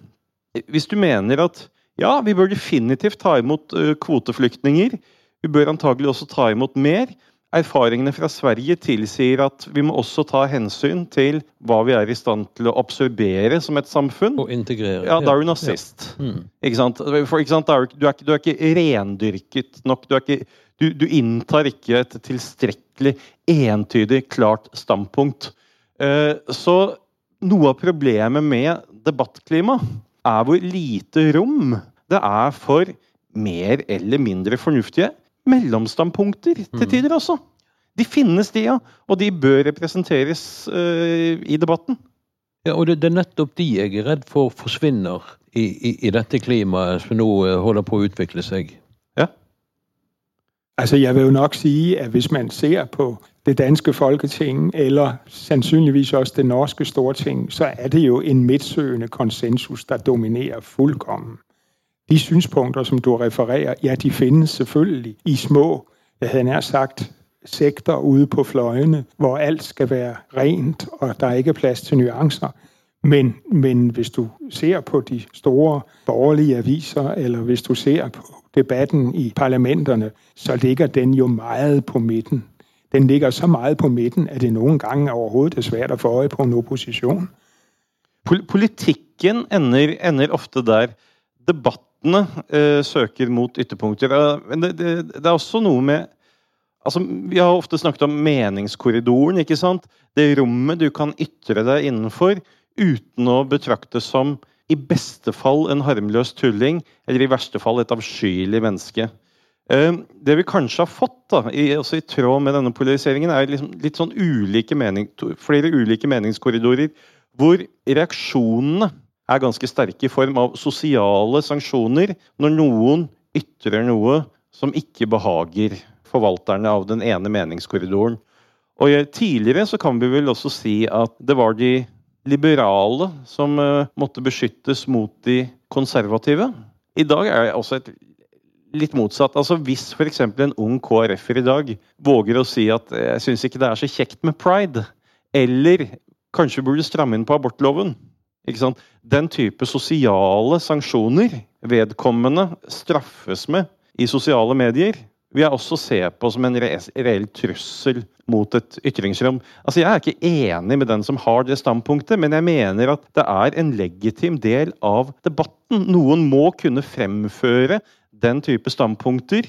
hvis du mener at ja, vi bør definitivt ta imot kvoteflyktninger, vi bør antagelig også ta imot mer, Erfaringene fra Sverige tilsier at vi må også ta hensyn til hva vi er i stand til å absorbere som et samfunn. Og integrere. Ja, da er du nazist. Ja. Mm. Ikke sant? For, ikke sant? Du, er, du, ikke, du, er, ikke, rendyrket nok. Du, ikke, du, inntar ikke et tilstrekkelig entydig, klart standpunkt. Uh, så noe av problemet med debattklima er hvor lite rom det er for mer eller mindre fornuftige mellomstandpunkter til mm. tider også. De finnes, de, ja. Og de bør representeres uh, i debatten. Ja, og det, det, er nettopp de jeg er redd for forsvinner i, i, i dette klimaet som nå uh, holder på å utvikle seg. Ja. Altså, jeg vil jo nok si at hvis man ser på det danske folketing, eller sannsynligvis også det norske storting, så er det jo en midtsøgende konsensus, der dominerer fuldkommen. De synspunkter, som du refererer, ja, de findes selvfølgelig i små, jeg havde nær sagt, sekter ude på fløjene, hvor alt skal være rent, og der er ikke plads til nuancer. Men, men hvis du ser på de store borgerlige aviser, eller hvis du ser på debatten i parlamenterne, så ligger den jo meget på midten. Den ligger så meget på midten, at det nogle gange overhovedet er svært at få øje på en opposition. Politikken ender, ender ofte der. Debattene eh, søker mot ytterpunkter. Men det, det, det er også noe med Altså, vi har ofte snakket om meningskorridoren. ikke sant? Det rommet du kan ytre deg innenfor uten å betraktes som i beste fall en harmløs tulling, eller i verste fall et avskyelig menneske. Eh, det vi kanskje har fått, da, i, også i tråd med denne polariseringen, er liksom litt sånn ulike mening, flere ulike meningskorridorer, hvor reaksjonene er ganske sterke i form av sosiale sanksjoner når noen ytrer noe som ikke behager forvalterne av den ene meningskorridoren. Og Tidligere så kan vi vel også si at det var de liberale som uh, måtte beskyttes mot de konservative. I dag er det også et litt motsatt. Altså Hvis f.eks. en ung KrF-er i dag våger å si at eh, 'jeg syns ikke det er så kjekt med pride', eller kanskje burde stramme inn på abortloven Den type sosiale sanksjoner vedkommende straffes med i sosiale medier, vil jeg også se på som en reell trussel mot et ytringsrom. Altså, Jeg er ikke enig med den som har det standpunktet, men jeg mener at det er en legitim del av debatten. Noen må kunne fremføre den type standpunkter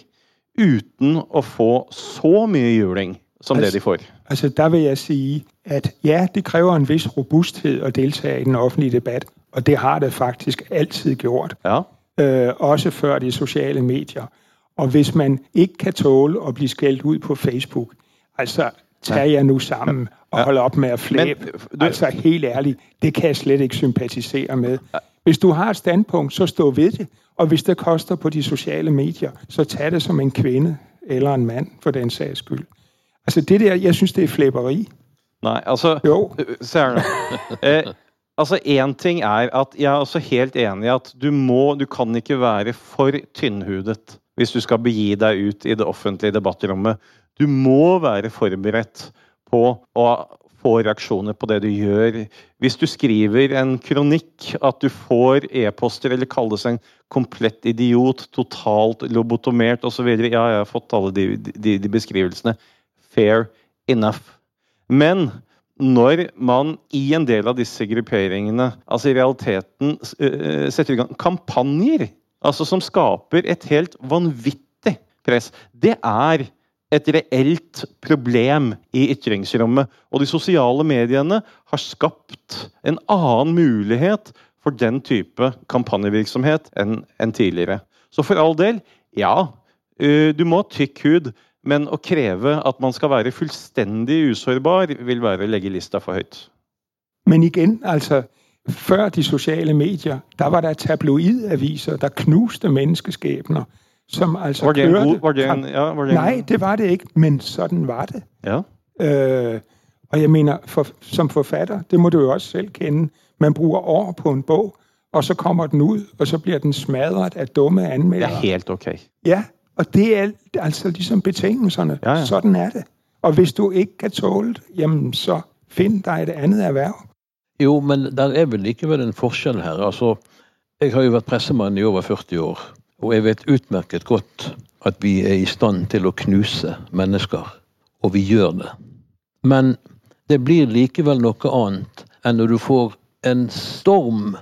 uten å få så mye juling som altså, det de får. Altså, Der vil jeg si at ja, det krever en viss robusthet å delta i den offentlige debatt. Og det har det faktisk alltid gjort. Ja. Øh, også før de sosiale medier. Og hvis man ikke kan tåle å bli skældt ut på Facebook, altså tag jer nu sammen og hold opp med å flæbe. Altså helt ærlig, det kan jeg slett ikke sympatisere med. Hvis du har et standpunkt, så stå ved det. Og hvis det koster på de sosiale medier, så tag det som en kvinne eller en mann, for den sags skyld. Altså det der, Jeg syns det er flepperi. Nei, altså Jo. Se her nå. Eh, altså Én ting er at jeg er også helt enig i at du må Du kan ikke være for tynnhudet hvis du skal begi deg ut i det offentlige debattrommet. Du må være forberedt på å få reaksjoner på det du gjør. Hvis du skriver en kronikk, at du får e-poster eller kalles en komplett idiot, totalt lobotomert osv. Ja, jeg har fått alle de, de, de beskrivelsene. Fair enough. Men når man i en del av disse grupperingene altså i realiteten uh, setter i gang kampanjer altså som skaper et helt vanvittig press, det er et reelt problem i ytringsrommet. Og de sosiale mediene har skapt en annen mulighet for den type kampanjevirksomhet enn tidligere. Så for all del, ja, eh, du må ha tykk hud, men å kreve at man skal være fullstendig usårbar, vil være å legge lista for høyt. Men igjen, altså Før de sosiale medier, der var det tabloidaviser, der knuste menneskeskæbner som altså var det en kørte var det en, ja, var det en, Nei, det var det ikke, men sånn var det. Ja. Uh, og jeg mener, for, som forfatter, det må du jo også selv kende, man bruker år på en bok, og så kommer den ut, og så blir den smadret av dumme anmeldere. Det er helt ok. Ja, og det er altså liksom betingelsene. Ja, ja. Sånn er det. Og hvis du ikke kan tåle det, jamen så finn deg et annet erverv. Jo, men der er vel likevel en forskjell her. Altså, jeg har jo vært pressemann i over 40 år. Og jeg vet utmerket godt at vi er i stand til å knuse mennesker. Og vi gjør det. Men det blir likevel noe annet enn når du får en storm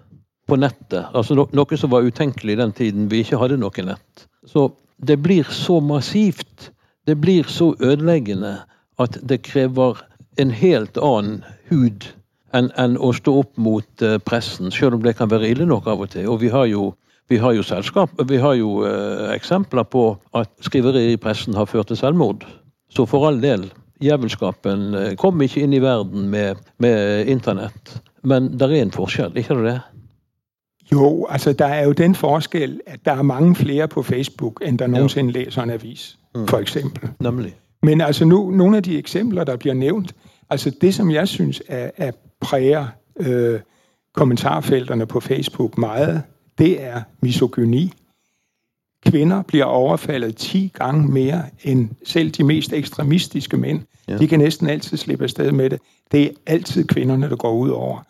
på nettet. Altså noe som var utenkelig i den tiden vi ikke hadde noe nett. Så det blir så massivt. Det blir så ødeleggende at det krever en helt annen hud enn en å stå opp mot eh, pressen, selv om det kan være ille nok av og til. Og vi har jo vi har jo selskap, vi har jo eh, eksempler på at skriverier i pressen har ført til selvmord. Så for all del, djevelskapen eh, kom ikke inn i verden med, med internett. Men det er en forskjell, ikke det? Jo, altså der er jo den forskjell at der er mange flere på Facebook enn der noensinne læser leser en avis, mm. f.eks. Nemlig. Men altså nu, noen av de eksempler der blir nevnt, altså det som jeg syns er, er præger øh, kommentarfeltene på Facebook meget, det er misogyni. Kvinner blir overfaldet ti ganger mer enn selv de mest ekstremistiske menn. Ja. De kan nesten alltid slippe av sted med det. Det er alltid kvinderne, det går ut over.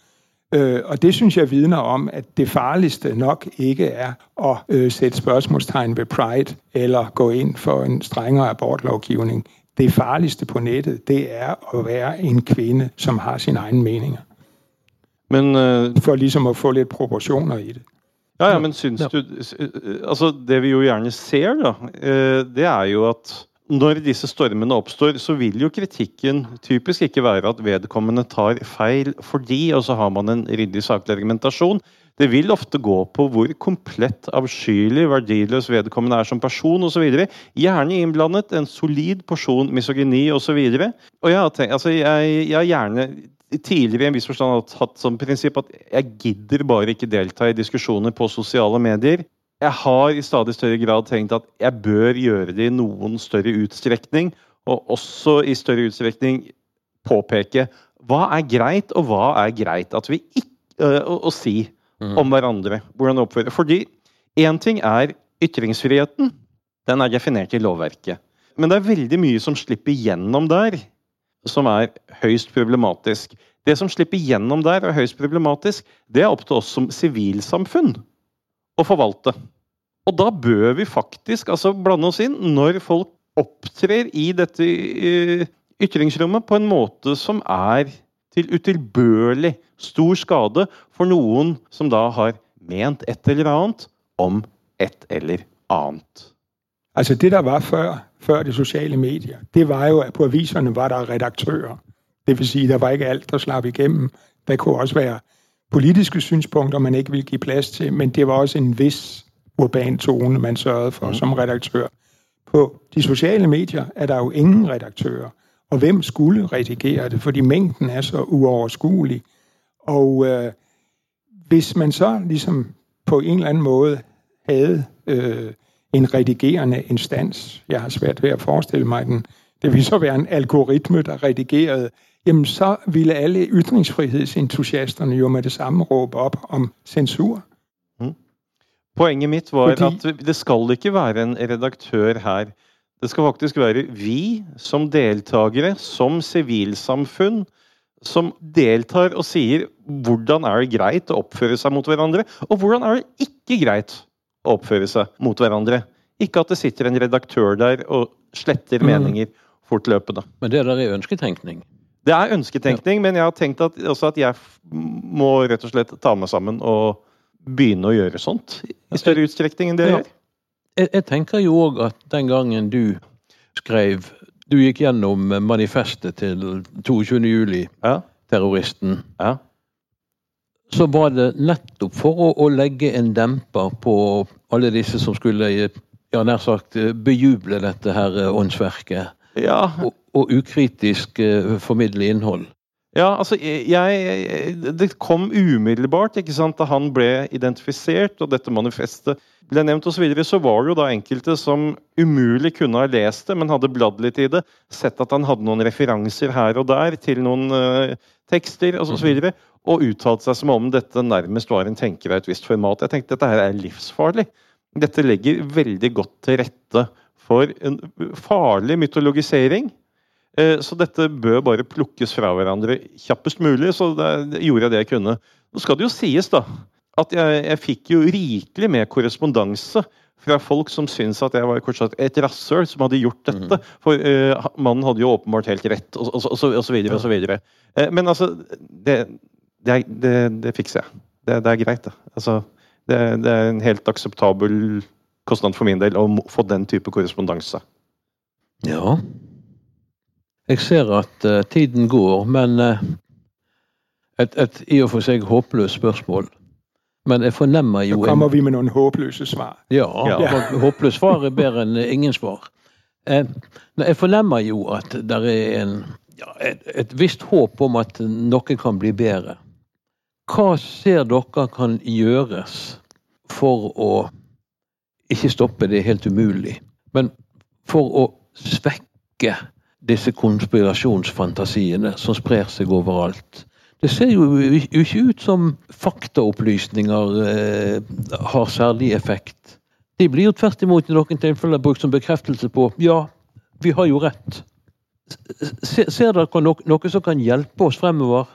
Øh, og det synes jeg vidner om, at det farligste nok ikke er at øh, sætte spørgsmålstegn ved pride eller gå ind for en strengere abortlovgivning. Det farligste på nettet, det er at være en kvinde, som har sine egne meninger. Men uh, For ligesom at få lidt proportioner i det. Ja, ja, men syns Ja. du Altså, det vi jo gjerne ser, da, eh, det er jo at når disse stormene oppstår, så vil jo kritikken typisk ikke være at vedkommende tar feil fordi, og så har man en ryddig saklig argumentasjon. Det vil ofte gå på hvor komplett avskyelig, verdiløs vedkommende er som person osv. Gjerne innblandet en solid porsjon misogyni osv. Og, og jeg har tenkt, altså jeg, jeg har gjerne tidligere i en viss forstand hatt som prinsipp at jeg gidder bare ikke delta i diskusjoner på sosiale medier. Jeg har i stadig større grad tenkt at jeg bør gjøre det i noen større utstrekning, og også i større utstrekning påpeke hva er greit, og hva er greit at vi ikke å, å si om hverandre. Hvordan oppføre. Fordi én ting er ytringsfriheten. Den er definert i lovverket. Men det er veldig mye som slipper gjennom der, som er høyst problematisk. Det som slipper gjennom der, er høyst problematisk. Det er opp til oss som sivilsamfunn å forvalte. Og da bør vi faktisk altså blande oss inn når folk opptrer i dette eh, ytringsrommet på en måte som er til utilbørlig stor skade for noen som da har ment et eller annet om et eller annet. Altså det, der var før, før de sosiale medier, det var jo, at på aviserne var der redaktører. Det vil si, der var ikke alt, der slapp igjennom. Der kunne også være politiske synspunkter, man ikke ville give plads til, men det var også en vis urban tone, man sørgede for som redaktør. På de sociale medier er der jo ingen redaktører. Og hvem skulle redigere det? Fordi mængden er så uoverskuelig. Og øh, hvis man så ligesom på en eller anden måde havde øh, en redigerende instans, jeg har svært ved at forestille mig den, det ville så være en algoritme, der redigerede, jamen så ville alle ytringsfrihedsentusiasterne jo med det samme råbe opp om censur. Poenget mitt var Fordi- at det skal ikke være en redaktør her. Det skal faktisk være vi som deltakere, som sivilsamfunn, som deltar og sier hvordan er det greit å oppføre seg mot hverandre, og hvordan er det ikke greit å oppføre seg mot hverandre. Ikke at det sitter en redaktør der og sletter Mm. meninger fortløpende. Men det der er ønsketenkning. Det er ønsketenkning, men jeg har tenkt at, at jeg må rett og slett ta meg sammen og begynne å gjøre sånt i større utstrekning enn det jeg gjør. Jeg, jeg tenker jo òg at den gangen du skrev Du gikk gjennom manifestet til 22. juli-terroristen. Ja. Ja. Så var det nettopp for å, å legge en demper på alle disse som skulle ja, nær sagt bejuble dette her åndsverket. Ja, Og, og ukritisk eh, formidle innhold. ja, altså jeg, jeg Det kom umiddelbart ikke sant, da han ble identifisert og dette manifestet ble nevnt osv. Så, videre, så var det jo da enkelte som umulig kunne ha lest det, men hadde bladd litt i det. Sett at han hadde noen referanser her og der til noen uh, tekster og så videre, Og uttalt seg som om dette nærmest var en tenker av et visst format. Jeg tenkte dette her er livsfarlig. Dette legger veldig godt til rette for en farlig mytologisering. Eh, Så dette bør bare plukkes fra hverandre kjappest mulig. Så det gjorde jeg det jeg kunne. Nå skal det jo sies, da, at jeg, jeg fikk jo rikelig med korrespondanse fra folk som syntes at jeg var kort sagt et rasshøl som hadde gjort dette. For uh, mannen hadde jo åpenbart helt rett, og, og, og, så- og så videre og så videre. Uh, men altså, det, det, det, det fikser jeg. Det, er greit, det. Altså, det, det er en helt akseptabel kostnad for min del å få den type korrespondanse. Ja. Jeg ser at uh, tiden går, men uh, et, et i og for seg håpløst spørsmål. Men jeg fornemmer jo Da kommer en vi med noen håpløse svar. Ja, Ja. håpløst svar er bedre enn ingen svar. Eh, jeg fornemmer jo at det er en, ja, et, et visst håp om at noe kan bli bedre. Hva ser dere kan gjøres for å ikke stoppe det er helt umulig, men for å svekke disse konspirasjonsfantasiene som sprer seg overalt? Det ser jo ikke ut som faktaopplysninger eh, har særlig effekt. De blir jo tvert imot i noen tilfeller brukt som bekreftelse på ja, vi har jo rett. Se, ser dere noe, noe som kan hjelpe oss fremover?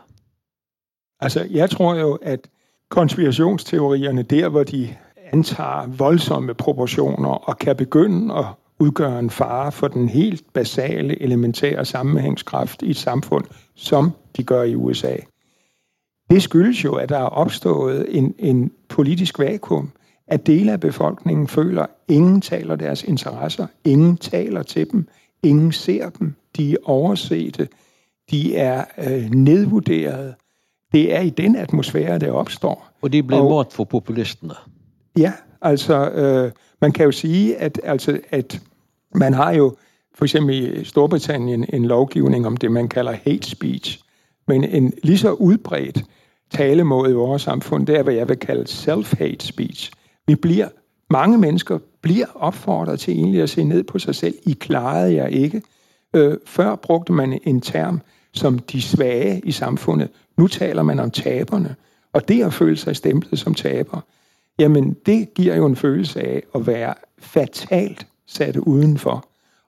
Altså, jeg tror jo, at konspirasjonsteoriene der, hvor de antager voldsomme proportioner og kan begynde at udgøre en fare for den helt basale, elementære sammenhængskraft i et samfund, som de gør i USA. Det skyldes jo, at der er opstået en, en politisk vakuum, at dele af befolkningen føler, at ingen taler deres interesser, ingen taler til dem, ingen ser dem, de er oversete, de er øh, nedvurderet. Det er i den atmosfære, det opstår. Og de blir mat for populisterne. Ja, altså øh, man kan jo sige, at, altså, at man har jo for eksempel i Storbritannien en lovgivning om det, man kalder hate speech, men en lige så udbredt talemåde i vores samfund, det er, hvad jeg vil kalde self-hate speech. Vi bliver, mange mennesker bliver opfordret til egentlig at se ned på sig selv. I klarede jeg ikke. Øh, før brugte man en term som de svage i samfundet. Nu taler man om taberne. Og det at føle sig stemplet som taber, jamen det giver jo en følelse af at være fatalt sat udenfor.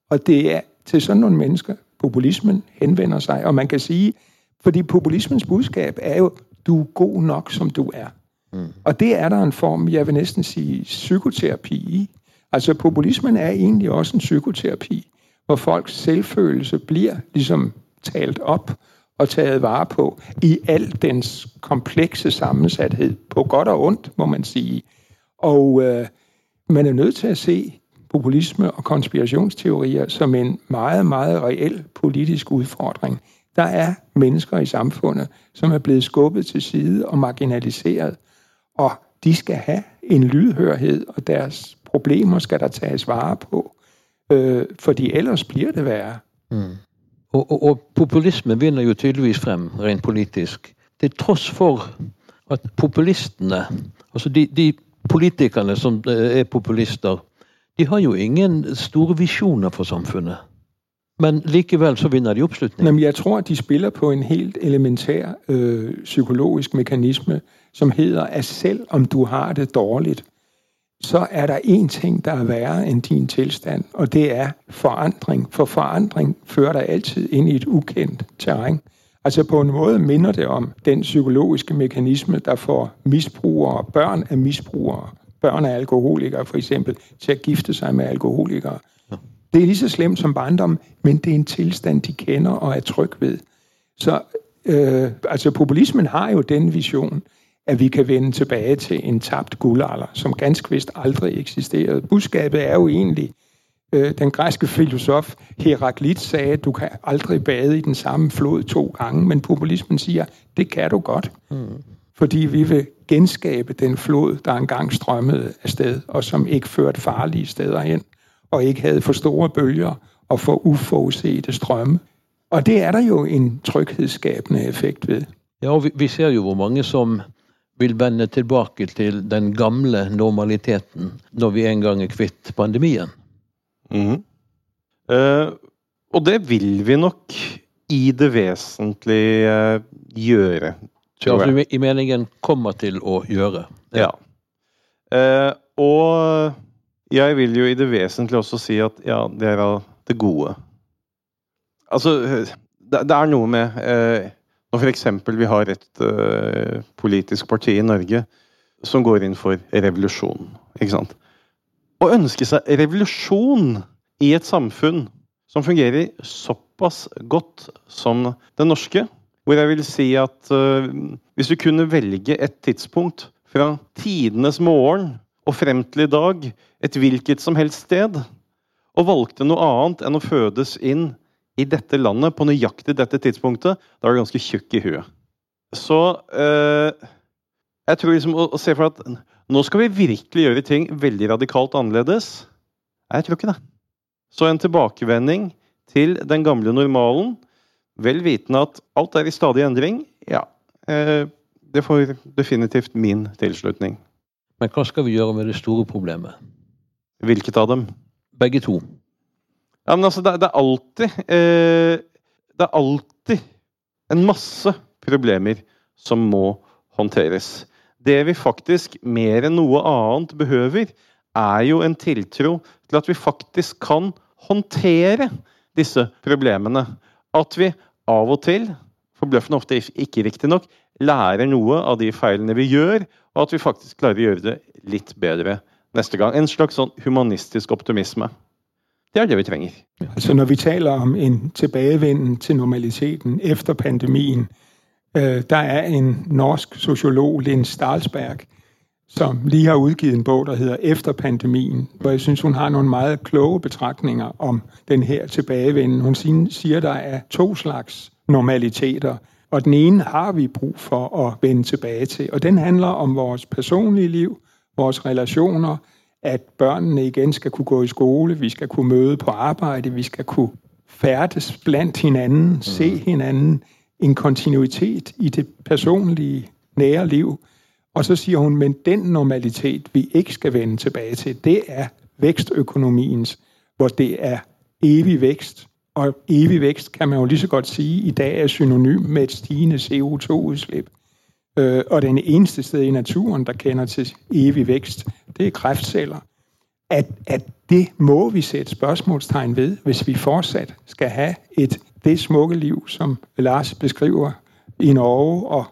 Og det er til sådan nogle mennesker, populismen henvender sig. Og man kan sige, fordi populismens budskab er jo, du er god nok, som du er. Mm. Og det er der en form, jeg vil næsten sige, psykoterapi i. Altså populismen er egentlig også en psykoterapi, hvor folks selvfølelse bliver ligesom talt op og taget vare på i al dens komplekse sammensathed, på godt og ondt, må man sige. Og øh, man er nødt til at se populisme og konspirationsteorier som en meget, meget reel politisk udfordring. Der er mennesker i samfundet, som er blevet skubbet til side og marginaliseret, og de skal have en lydhørhed, og deres problemer skal der tages vare på, øh, fordi ellers bliver det værre. Mm. Og, og, og populisme vinner jo tydeligvis frem rent politisk. Til tross for at populistene, altså de, de politikerne som eh, er populister, de har jo ingen store visjoner for samfunnet. Men likevel så vinner de oppslutning. Jamen, jeg tror, at de spiller på en helt elementær øh, psykologisk mekanisme, som heter at selv om du har det dårligt, så er der en ting, der er værre end din tilstand, og det er forandring. For forandring fører dig altid ind i et ukendt terræn. Altså på en måde minder det om den psykologiske mekanisme, der får misbrugere, børn af misbrugere, børn af alkoholikere for eksempel, til at gifte sig med alkoholikere. Det er lige så slemt som barndom, men det er en tilstand, de kender og er tryg ved. Så øh, altså populismen har jo den vision, at vi kan vende tilbage til en tabt guldalder, som ganske vist aldrig eksisterede. Budskabet er jo egentlig, øh, den græske filosof Heraklit sagde, at du kan aldrig bade i den samme flod to gange, men populismen siger, det kan du godt. Mm. Fordi vi vil genskabe den flod, der engang strømmede afsted, og som ikke førte farlige steder hen, og ikke havde for store bølger og for uforudsete strømme. Og det er der jo en tryghedsskabende effekt ved. Ja, vi, vi ser jo hvor mange som vil vende tilbake til den gamle normaliteten når vi en gang er kvitt pandemien. Mm. Eh, og det vil vi nok i det vesentlige eh, gjøre. Ja, altså, I meningen kommer til å gjøre. Ja. ja. Eh, og jeg vil jo i det vesentlige også si at ja, det er av det gode. Altså, det, det er noe med når f.eks. vi har et uh, politisk parti i Norge som går inn for revolusjon. Ikke sant? Å ønske seg revolusjon i et samfunn som fungerer såpass godt som det norske, hvor jeg vil si at uh, hvis du kunne velge et tidspunkt fra tidenes morgen og frem til i dag, et hvilket som helst sted, og valgte noe annet enn å fødes inn i dette landet på nøyaktig dette tidspunktet, da er du ganske tjukk i huet. Så eh, jeg tror liksom å, å, se for at nå skal vi virkelig gjøre ting veldig radikalt annerledes. Jeg tror ikke det. Så en tilbakevending til den gamle normalen, vel vitende at alt er i stadig endring, ja, eh, det får definitivt min tilslutning. Men hva skal vi gjøre med det store problemet? Hvilket av dem? Begge to. Ja, men altså, det, det er alltid eh, Det er alltid en masse problemer som må håndteres. Det vi faktisk mer enn noe annet behøver, er jo en tiltro til at vi faktisk kan håndtere disse problemene. At vi av og til, forbløffende ofte ikke riktignok, lærer noe av de feilene vi gjør, og at vi faktisk klarer å gjøre det litt bedre neste gang. En slags sånn humanistisk optimisme. Det er det vi trenger. Altså Når vi taler om en tilbakevenden til normaliteten etter pandemien, øh, der er en norsk sosiolog, Linn Stalsberg, som lige har udgivet en bog, der hedder Efter pandemien, hvor jeg synes, hun har nogle meget kloge betragtninger om den her tilbagevenden. Hun siger, der er to slags normaliteter, og den ene har vi brug for at vende tilbage til, og den handler om vores personlige liv, vores relationer, at børnene igen skal kunne gå i skole, vi skal kunne møde på arbejde, vi skal kunne færdes blandt hinanden, mm. se hinanden, en kontinuitet i det personlige, nære liv. Og så siger hun, men den normalitet, vi ikke skal vende tilbage til, det er vækstøkonomiens, hvor det er evig vækst. Og evig vækst kan man jo lige så godt sige, i dag er synonym med et stigende CO2-udslip. Øh, og den eneste sted i naturen, der kender til evig vækst, det er kræftceller. At, at det må vi sætte spørgsmålstegn ved, hvis vi fortsat skal have et det smukke liv, som Lars beskriver i Norge, og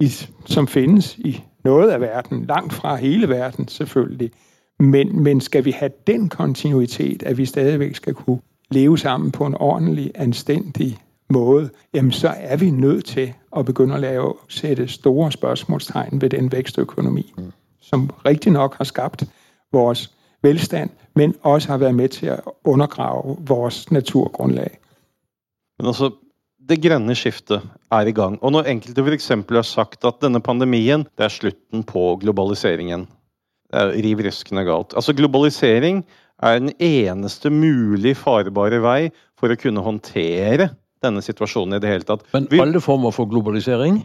i, som findes i noget af verden, langt fra hele verden selvfølgelig. Men, men skal vi have den kontinuitet, at vi stadigvæk skal kunne leve sammen på en ordentlig, anstændig måde, jamen så er vi nødt til at begynde at lave, sætte store spørgsmålstegn ved den vækstøkonomi, mm. Som rigtig nok har skabt vores velstand, men også har været med til at undergrave vores naturgrundlag. Men altså, det grønne skiftet er i gang. Og når enkelte f.eks. har sagt at denne pandemien det er slutten på globaliseringen Det er riv ruskende galt. Altså Globalisering er den eneste mulig farbare vei for å kunne håndtere denne situasjonen i det hele tatt. Men alle former for globalisering?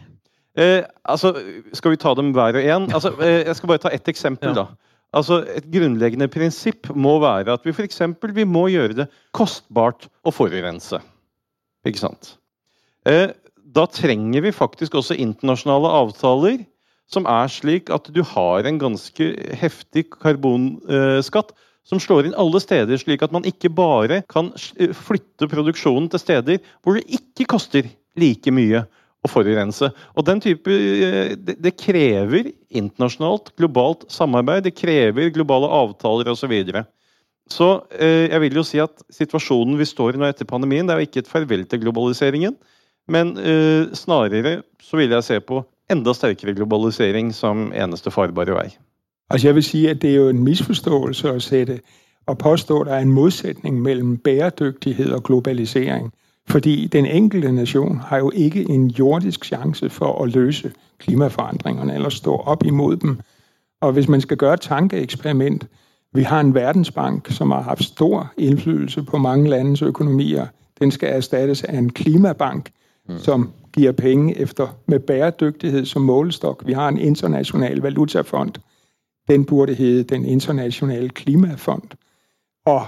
Eh, altså, Skal vi ta dem hver og en? Altså, eh, jeg skal bare ta ett eksempel. ja. da. Altså, Et grunnleggende prinsipp må være at vi for eksempel, vi må gjøre det kostbart å forurense. Ikke sant? Eh, da trenger vi faktisk også internasjonale avtaler som er slik at du har en ganske heftig karbonskatt som slår inn alle steder, slik at man ikke bare kan eh, flytte produksjonen til steder hvor det ikke koster like mye å forurense. Og den type, eh, det, krever internasjonalt, globalt samarbeid. Det krever globale avtaler osv. Så, videre. så eh, jeg vil jo si at situasjonen vi står i nå etter pandemien, det er jo ikke et farvel til globaliseringen. Men eh, snarere så vil jeg se på enda sterkere globalisering som eneste farbare vei. Altså jeg vil si at det er jo en misforståelse å og påstå, at det er en motsetning mellom bæredygtighed og globalisering. Fordi den enkelte nation har jo ikke en jordisk chance for å løse klimaforandringene eller stå opp imod dem. Og hvis man skal gjøre et tankeeksperiment, vi har en verdensbank, som har haft stor innflytelse på mange lands økonomier. Den skal erstattes av en klimabank, mm. som giver penge efter med bæredygtighet som målestokk. Vi har en international valutafond, den burde hete den internationale klimafond. Og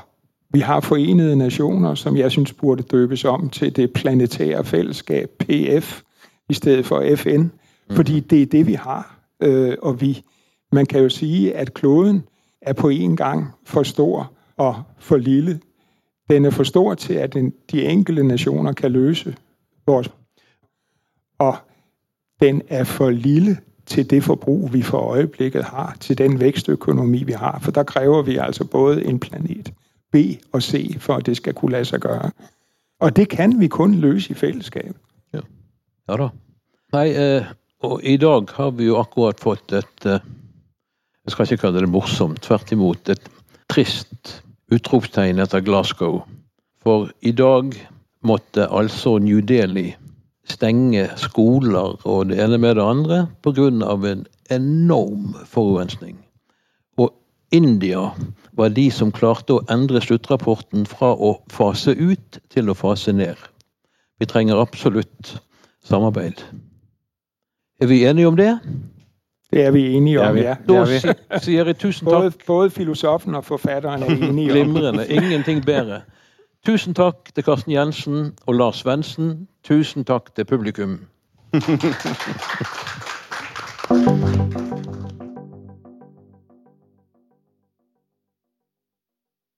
vi har forenede nationer, som jeg synes burde døbes om til det planetære fællesskab, PF, i stedet for FN. Mm. Fordi det er det, vi har. Øh, og vi, man kan jo sige, at kloden er på en gang for stor og for lille. Den er for stor til, at den, de enkelte nationer kan løse vores. Og den er for lille til det forbrug, vi for øjeblikket har, til den vækstøkonomi, vi har. For der kræver vi altså både en planet B og C, for at det skal kunne lade sig gøre. Og det kan vi kun løse i fællesskab. Ja, ja da. Nei, eh, og i dag har vi jo akkurat fått et eh, Jeg skal ikke kalle det morsomt, tvert et trist utropstegn etter Glasgow. For i dag måtte altså New Delhi stenge skoler og det ene med det andre pga. en enorm forurensning. India var de som klarte å endre sluttrapporten fra å fase ut til å fase ned. Vi trenger absolutt samarbeid. Er vi enige om det? Det er vi enige om, ja. Da sier jeg tusen takk. Både, både filosofen og forfatteren er enige om Glimrende. Ingenting bedre. Tusen takk til Karsten Jensen og Lars Svendsen. Tusen takk til publikum.